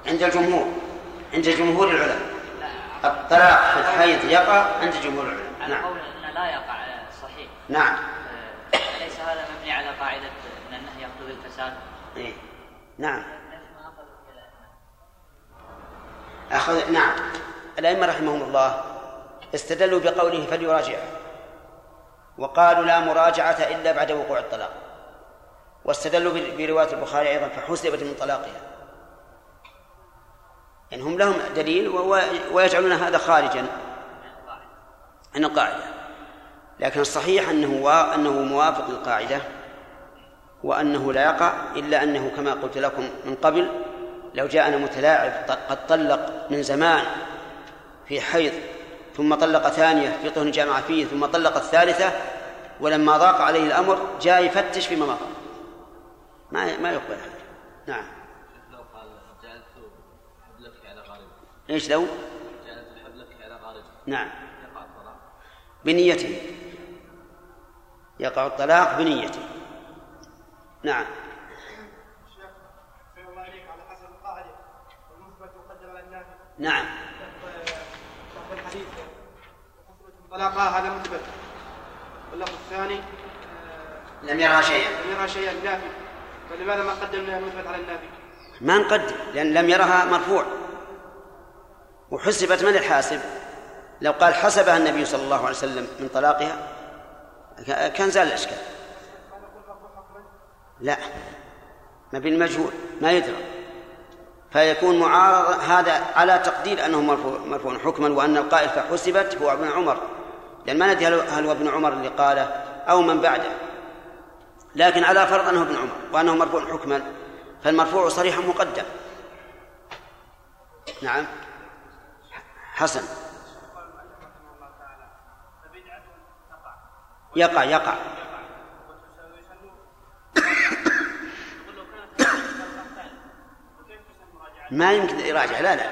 عند الجمهور عند جمهور العلماء. الطلاق في الحيض يقع عند جمهور العلماء. نعم. لا يقع صحيح. نعم. هذا مبني على قاعدة أن النهي يقتضي الفساد؟ إيه. نعم. أخذ نعم. الأئمة رحمهم الله استدلوا بقوله فليراجعه وقالوا لا مراجعة إلا بعد وقوع الطلاق. واستدلوا برواية البخاري أيضا فحسبت من طلاقها. يعني هم لهم دليل ويجعلون هذا خارجا عن القاعدة. لكن الصحيح أنه أنه موافق للقاعدة وأنه لا يقع إلا أنه كما قلت لكم من قبل لو جاءنا متلاعب قد طلق من زمان في حيض ثم طلق ثانية في طهن جامع فيه ثم طلق الثالثة ولما ضاق عليه الأمر جاء يفتش فيما مضى. ما ما يقبل هذا. نعم. لو قال جعلت حبلك على غارب إيش لو جعلت حبلك على غارب نعم بنيته. يقع الطلاق بنيته. نعم. نعم. الحديث طلاقها هذا مثبت واللفظ الثاني لم يرها شيئا. لم يرى شيئا نافي فلماذا ما قدمنا المثبت على النافي؟ ما نقدم لأن لم يرها مرفوع. وحسبت من الحاسب؟ لو قال حسبها النبي صلى الله عليه وسلم من طلاقها؟ كان زال الإشكال. لا. ما بين المجهول ما يدرى. فيكون معارض هذا على تقدير أنه مرفوع, حكما وأن القائل فحسبت هو ابن عمر. لأن ما ندري هل هل هو ابن عمر اللي قاله أو من بعده. لكن على فرض أنه ابن عمر وأنه مرفوع حكما فالمرفوع صريحا مقدم. نعم. حسن. يقع يقع. ما يمكن يراجع. لا لا.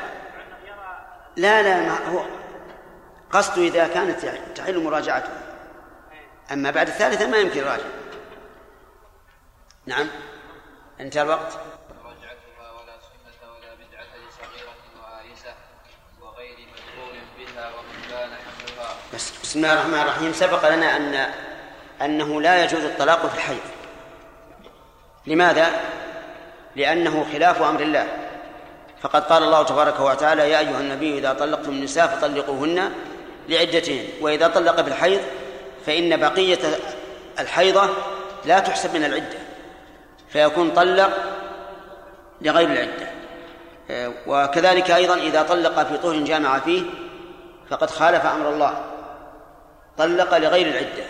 لا لا ما هو قصده إذا كانت تحل مراجعته. أما بعد الثالثة ما يمكن يراجع. نعم. انتهى الوقت. بسم الله الرحمن الرحيم. سبق لنا أن أنه لا يجوز الطلاق في الحيض لماذا؟ لأنه خلاف أمر الله. فقد قال الله تبارك وتعالى يا أيها النبي إذا طلقتم النساء فطلقوهن لعدتهن وإذا طلق بالحيض فإن بقية الحيضة لا تحسب من العدة فيكون طلق لغير العدة. آه، وكذلك أيضا إذا طلق في طهر جامع فيه فقد خالف أمر الله. طلق لغير العدة.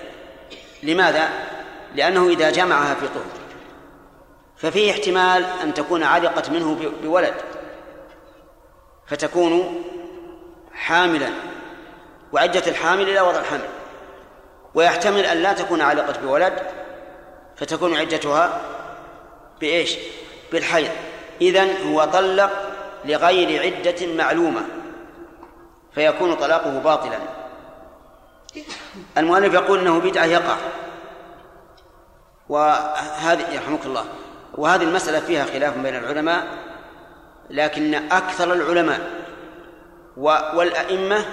لماذا؟ لأنه إذا جمعها في طهر. ففيه احتمال أن تكون علقت منه بولد. فتكون حاملا. وعدة الحامل إلى وضع الحمل. ويحتمل أن لا تكون علقت بولد فتكون عدتها بإيش؟ بالحيض. إذن هو طلق لغير عدة معلومة. فيكون طلاقه باطلا. المؤلف يقول إنه بدعة يقع. وهذه يرحمك الله. وهذه المسألة فيها خلاف بين العلماء لكن أكثر العلماء والأئمة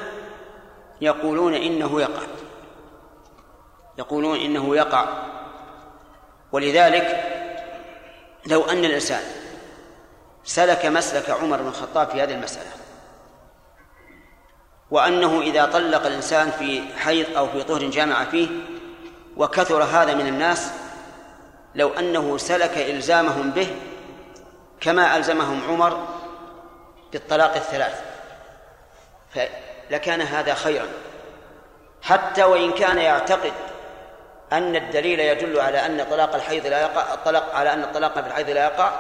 يقولون إنه يقع. يقولون إنه يقع. ولذلك لو أن الإنسان سلك مسلك عمر بن الخطاب في هذه المسألة وأنه إذا طلق الإنسان في حيض أو في طهر جامع فيه وكثر هذا من الناس لو أنه سلك إلزامهم به كما ألزمهم عمر بالطلاق الثلاث لكان هذا خيرا. حتى وإن كان يعتقد أن الدليل يدل على أن طلاق الحيض لا يقع الطلاق على أن الطلاق في الحيض لا يقع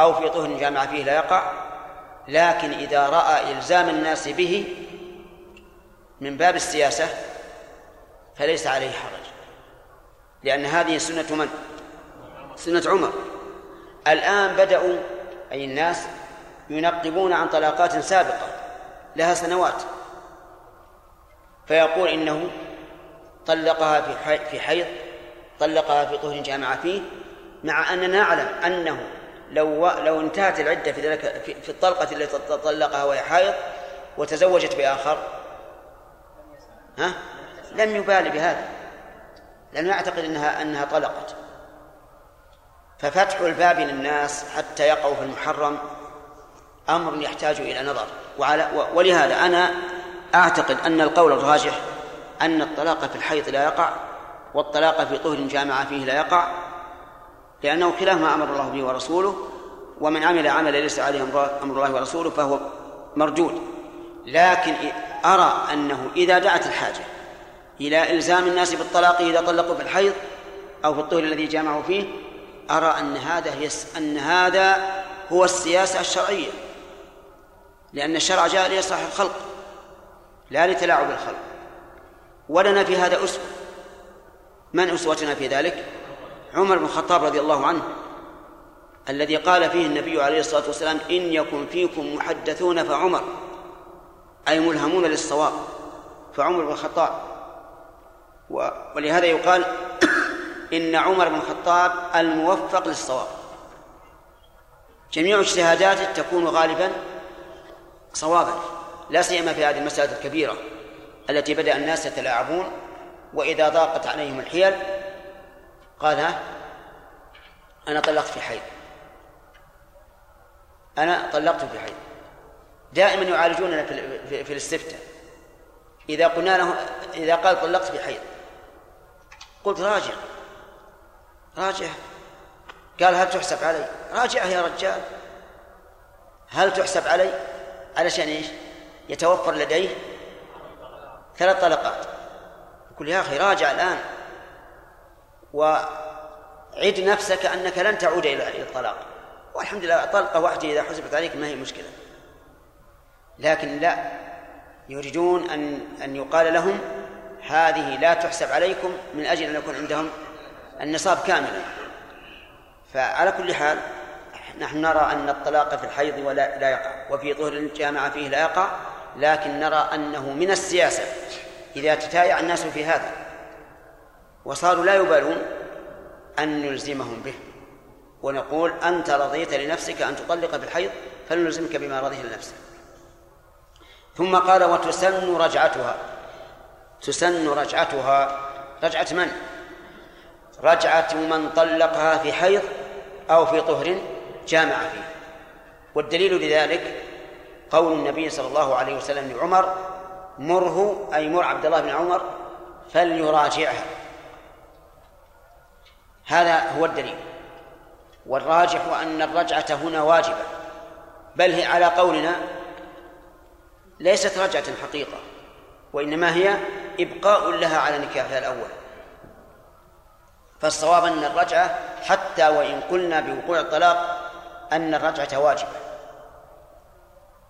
أو في طهر جامع فيه لا يقع لكن إذا رأى إلزام الناس به من باب السياسة فليس عليه حرج. لأن هذه سنة من؟ سنة عمر. الآن بدأوا أي الناس ينقبون عن طلاقات سابقة لها سنوات. فيقول إنه طلقها في في حيض طلقها في طهر جامع فيه مع أننا نعلم أنه لو لو انتهت العدة في ذلك في الطلقة التي طلقها وهي حائض وتزوجت بآخر ها؟ لم يبالي بهذا. لم يعتقد انها إنها طلقت. ففتح الباب للناس حتى يقعوا في المحرم أمر يحتاج إلى نظر. وعلى ولهذا أنا أعتقد أن القول الراجح أن الطلاق في الحيض لا يقع والطلاق في طهر جامع فيه لا يقع لأنه خلاف ما أمر الله به ورسوله ومن عمل عملا ليس عليه أمر الله ورسوله فهو مردود. لكن أرى أنه إذا دعت الحاجة إلى إلزام الناس بالطلاق إذا طلقوا في الحيض أو في الطهر الذي جامعوا فيه أرى أن هذا يس أن هذا هو السياسة الشرعية. لأن الشرع جاء ليصلح الخلق لا لتلاعب الخلق. ولنا في هذا أسوة. من أسوتنا في ذلك؟ عمر بن الخطاب رضي الله عنه الذي قال فيه النبي عليه الصلاة والسلام إن يكن فيكم محدثون فعمر. أي ملهمون للصواب فعمر بن الخطاب. ولهذا يقال [coughs] إن عمر بن الخطاب الموفق للصواب. جميع اجتهاداته تكون غالبا صوابا لا سيما في هذه المسألة الكبيرة التي بدأ الناس يتلاعبون وإذا ضاقت عليهم الحيل قال أنا طلقت في حيض أنا طلقت في حيض دائما يعالجوننا في, في الاستفتاء. إذا قلنا له إذا قال طلقت في حيض قلت راجع. راجع. قال هل تحسب علي؟ راجعه يا رجال. هل تحسب علي؟ علشان إيش؟ يتوفر لديه ثلاث طلقات. يقول يا أخي راجع الآن. وعد نفسك أنك لن تعود إلى الطلاق. والحمد لله طلقة واحدة إذا حسبت عليك ما هي مشكلة. لكن لا يريدون أن أن يقال لهم هذه لا تحسب عليكم من أجل أن يكون عندهم النصاب كاملا. فعلى كل حال نحن نرى أن الطلاق في الحيض ولا لا يقع وفي ظهر الجامعة فيه لا يقع لكن نرى أنه من السياسة إذا تتايع الناس في هذا وصاروا لا يبالون أن نلزمهم به ونقول أنت رضيت لنفسك أن تطلق في الحيض فلنلزمك بما رضيه لنفسك. ثم قال وتسن رجعتها. تسن رجعتها. رجعة من؟ رجعة من طلقها في حيض أو في طهر جامع فيه. والدليل لذلك قول النبي صلى الله عليه وسلم لعمر مره أي مر عبد الله بن عمر فليراجعها. هذا هو الدليل. والراجح أن الرجعة هنا واجبة بل هي على قولنا ليست رجعة حقيقة وإنما هي إبقاء لها على نكاحها الأول. فالصواب أن الرجعة حتى وإن قلنا بوقوع الطلاق أن الرجعة واجبة.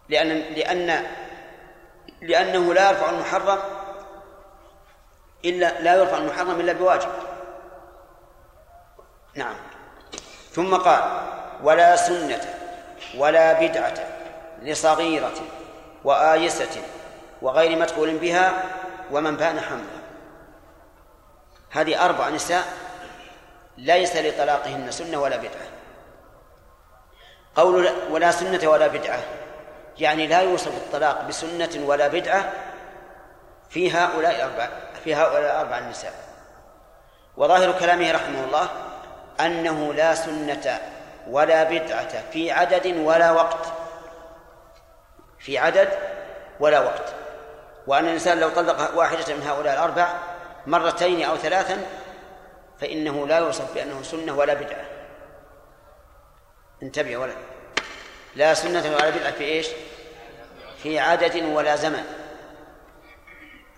لأن لأن لأنه لا يرفع المحرم إلا لا يرفع المحرم إلا بواجب. نعم. ثم قال ولا سنة ولا بدعة لصغيرة وآيسة وغير مدخول بها ومن بان حمله. هذه أربع نساء ليس لطلاقهن سنة ولا بدعة. قول ولا سنة ولا بدعة. يعني لا يوصف الطلاق بسنة ولا بدعة في هؤلاء الأربع في هؤلاء الأربع النساء. وظاهر كلامه رحمه الله أنه لا سنة ولا بدعة في عدد ولا وقت. في عدد ولا وقت. وأن الإنسان لو طلق واحدة من هؤلاء الأربع مرتين أو ثلاثا فإنه لا يوصف بأنه سنة ولا بدعة. انتبه ولا. لا سنة ولا بدعة في إيش؟ في عدد ولا زمن.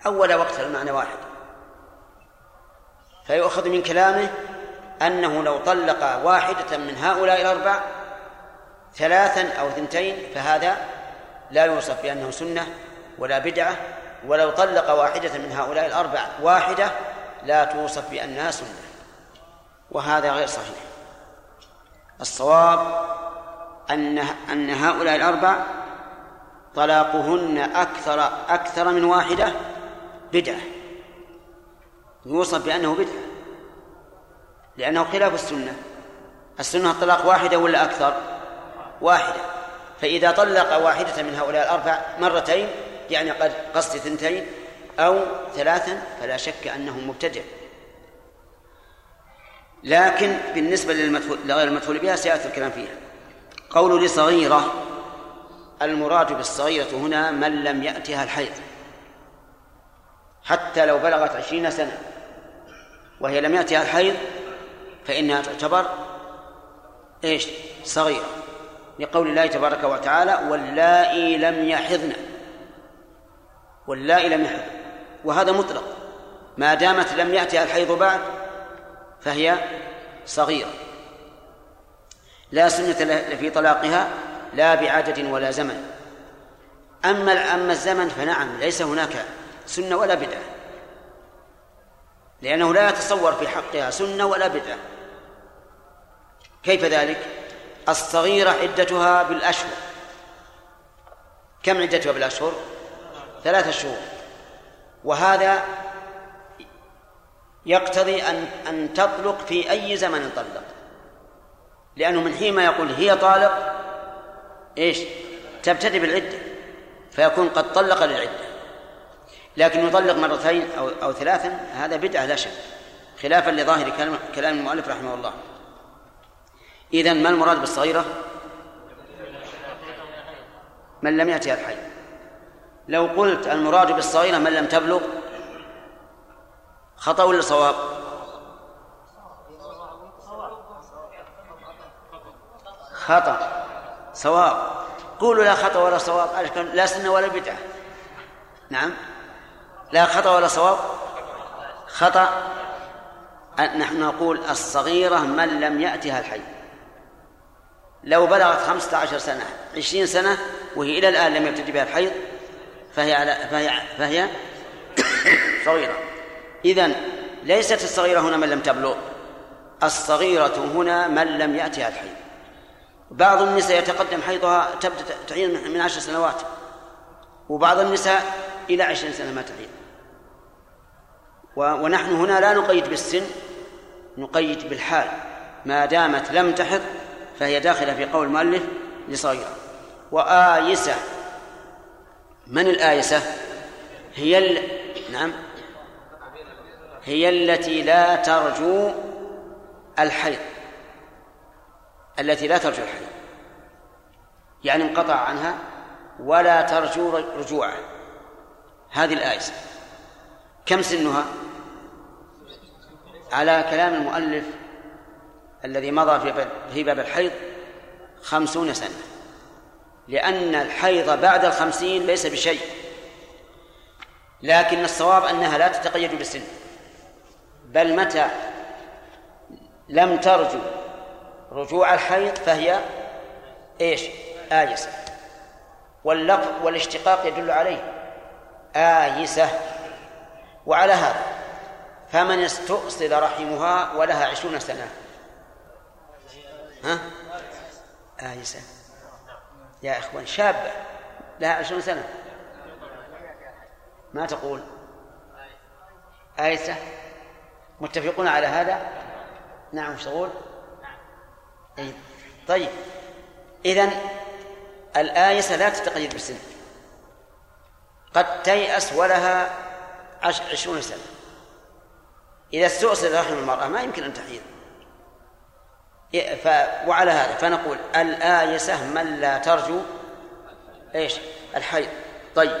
أول وقت المعنى واحد. فيؤخذ من كلامه أنه لو طلق واحدة من هؤلاء الأربع ثلاثا أو اثنتين فهذا لا يوصف بأنه سنة ولا بدعة ولو طلق واحدة من هؤلاء الأربع واحدة لا توصف بأنها سنة. وهذا غير صحيح. الصواب أن أن هؤلاء الأربع طلاقهن أكثر أكثر من واحدة بدعة. يوصف بأنه بدعة. لأنه خلاف السنة. السنة الطلاق واحدة ولا أكثر؟ واحدة. فإذا طلق واحدة من هؤلاء الأربع مرتين يعني قد قصد اثنتين أو ثلاثا فلا شك أنه مبتدع. لكن بالنسبة لغير المدخول بها سيأتي الكلام فيها. قول لصغيرة المراد بالصغيرة هنا من لم يأتها الحيض. حتى لو بلغت عشرين سنة وهي لم يأتها الحيض فإنها تعتبر إيش؟ صغيرة. لقول الله تبارك وتعالى واللائي لم يحضن. واللائي لم يحضن. وهذا مطلق. ما دامت لم يأتها الحيض بعد فهي صغيرة. لا سنة في طلاقها لا بعدد ولا زمن. أما أما الزمن فنعم ليس هناك سنة ولا بدعة. لأنه لا يتصور في حقها سنة ولا بدعة. كيف ذلك؟ الصغيرة عدتها بالأشهر. كم عدتها بالأشهر؟ ثلاثة شهور. وهذا يقتضي أن أن تطلق في أي زمن طلق. لأنه من حين ما يقول هي طالق إيش؟ تبتدئ بالعدة فيكون قد طلق للعدة. لكن يطلق مرتين أو أو ثلاثا هذا بدعة لا شك. خلافا لظاهر كلام المؤلف رحمه الله. إذا ما المراد بالصغيرة؟ من لم يأتي الحي لو قلت المراد بالصغيرة من لم تبلغ خطأ ولا صواب؟ خطأ. صواب. قولوا لا خطأ ولا صواب لا سنة ولا بدعة. نعم. لا خطأ ولا صواب؟ خطأ. نحن نقول الصغيرة من لم يأتها الحي لو بلغت خمسة عشر سنة عشرين سنة وهي إلى الآن لم يبتدي بها الحيض فهي على فهي فهي [coughs] صغيرة. إذن ليست الصغيرة هنا من لم تبلغ الصغيرة هنا من لم يأتها الحيض. بعض النساء يتقدم حيضها تبدأ تحيض من عشر سنوات وبعض النساء إلى عشرين سنة ما تحيض ونحن هنا لا نقيد بالسن نقيد بالحال. ما دامت لم تحض فهي داخلة في قول المؤلف لصغيرة. وآيسة. من الآيسة؟ هي ال... نعم. هي التي لا ترجو الحيض. التي لا ترجو الحيض. يعني انقطع عنها ولا ترجو رجوعه هذه الآيسة. كم سنها؟ على كلام المؤلف الذي مضى في باب الحيض خمسون سنة. لأن الحيض بعد الخمسين ليس بشيء. لكن الصواب أنها لا تتقيد بالسن. بل متى لم ترجو رجوع الحيض فهي إيش؟ آيسة. واللفظ والاشتقاق يدل عليه. آيسة. وعلى هذا فمن استؤصل رحمها ولها عشرون سنة. ها؟ آيسة يا إخوان شابة لها عشرون سنة. ما تقول؟ آيسة متفقون على هذا؟ نعم وش تقول؟ أي. طيب إذن الآيسة لا تتقيد بالسن. قد تيأس ولها عش- عشرون سنة. إذا استؤصل رحم المرأة ما يمكن أن تحيض. ف... وعلى هذا فنقول الآيسة من لا ترجو إيش؟ الحيض. طيب.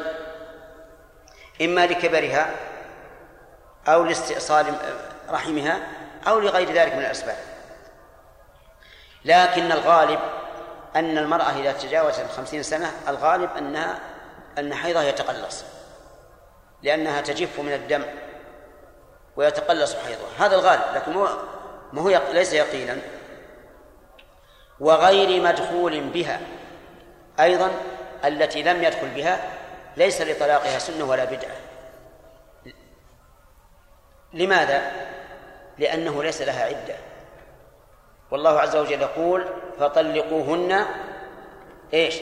إما لكبرها أو لاستئصال رحمها أو لغير ذلك من الأسباب. لكن الغالب أن المرأة إذا تجاوزت الخمسين سنة الغالب أنها أن حيضها يتقلص. لأنها تجف من الدم ويتقلص حيضها. هذا الغالب لكن هو يق- ليس يقينا. وغير مدخول بها أيضا التي لم يدخل بها ليس لطلاقها سنة ولا بدعة لماذا؟ لأنه ليس لها عدة والله عز وجل يقول فطلقوهن إيش؟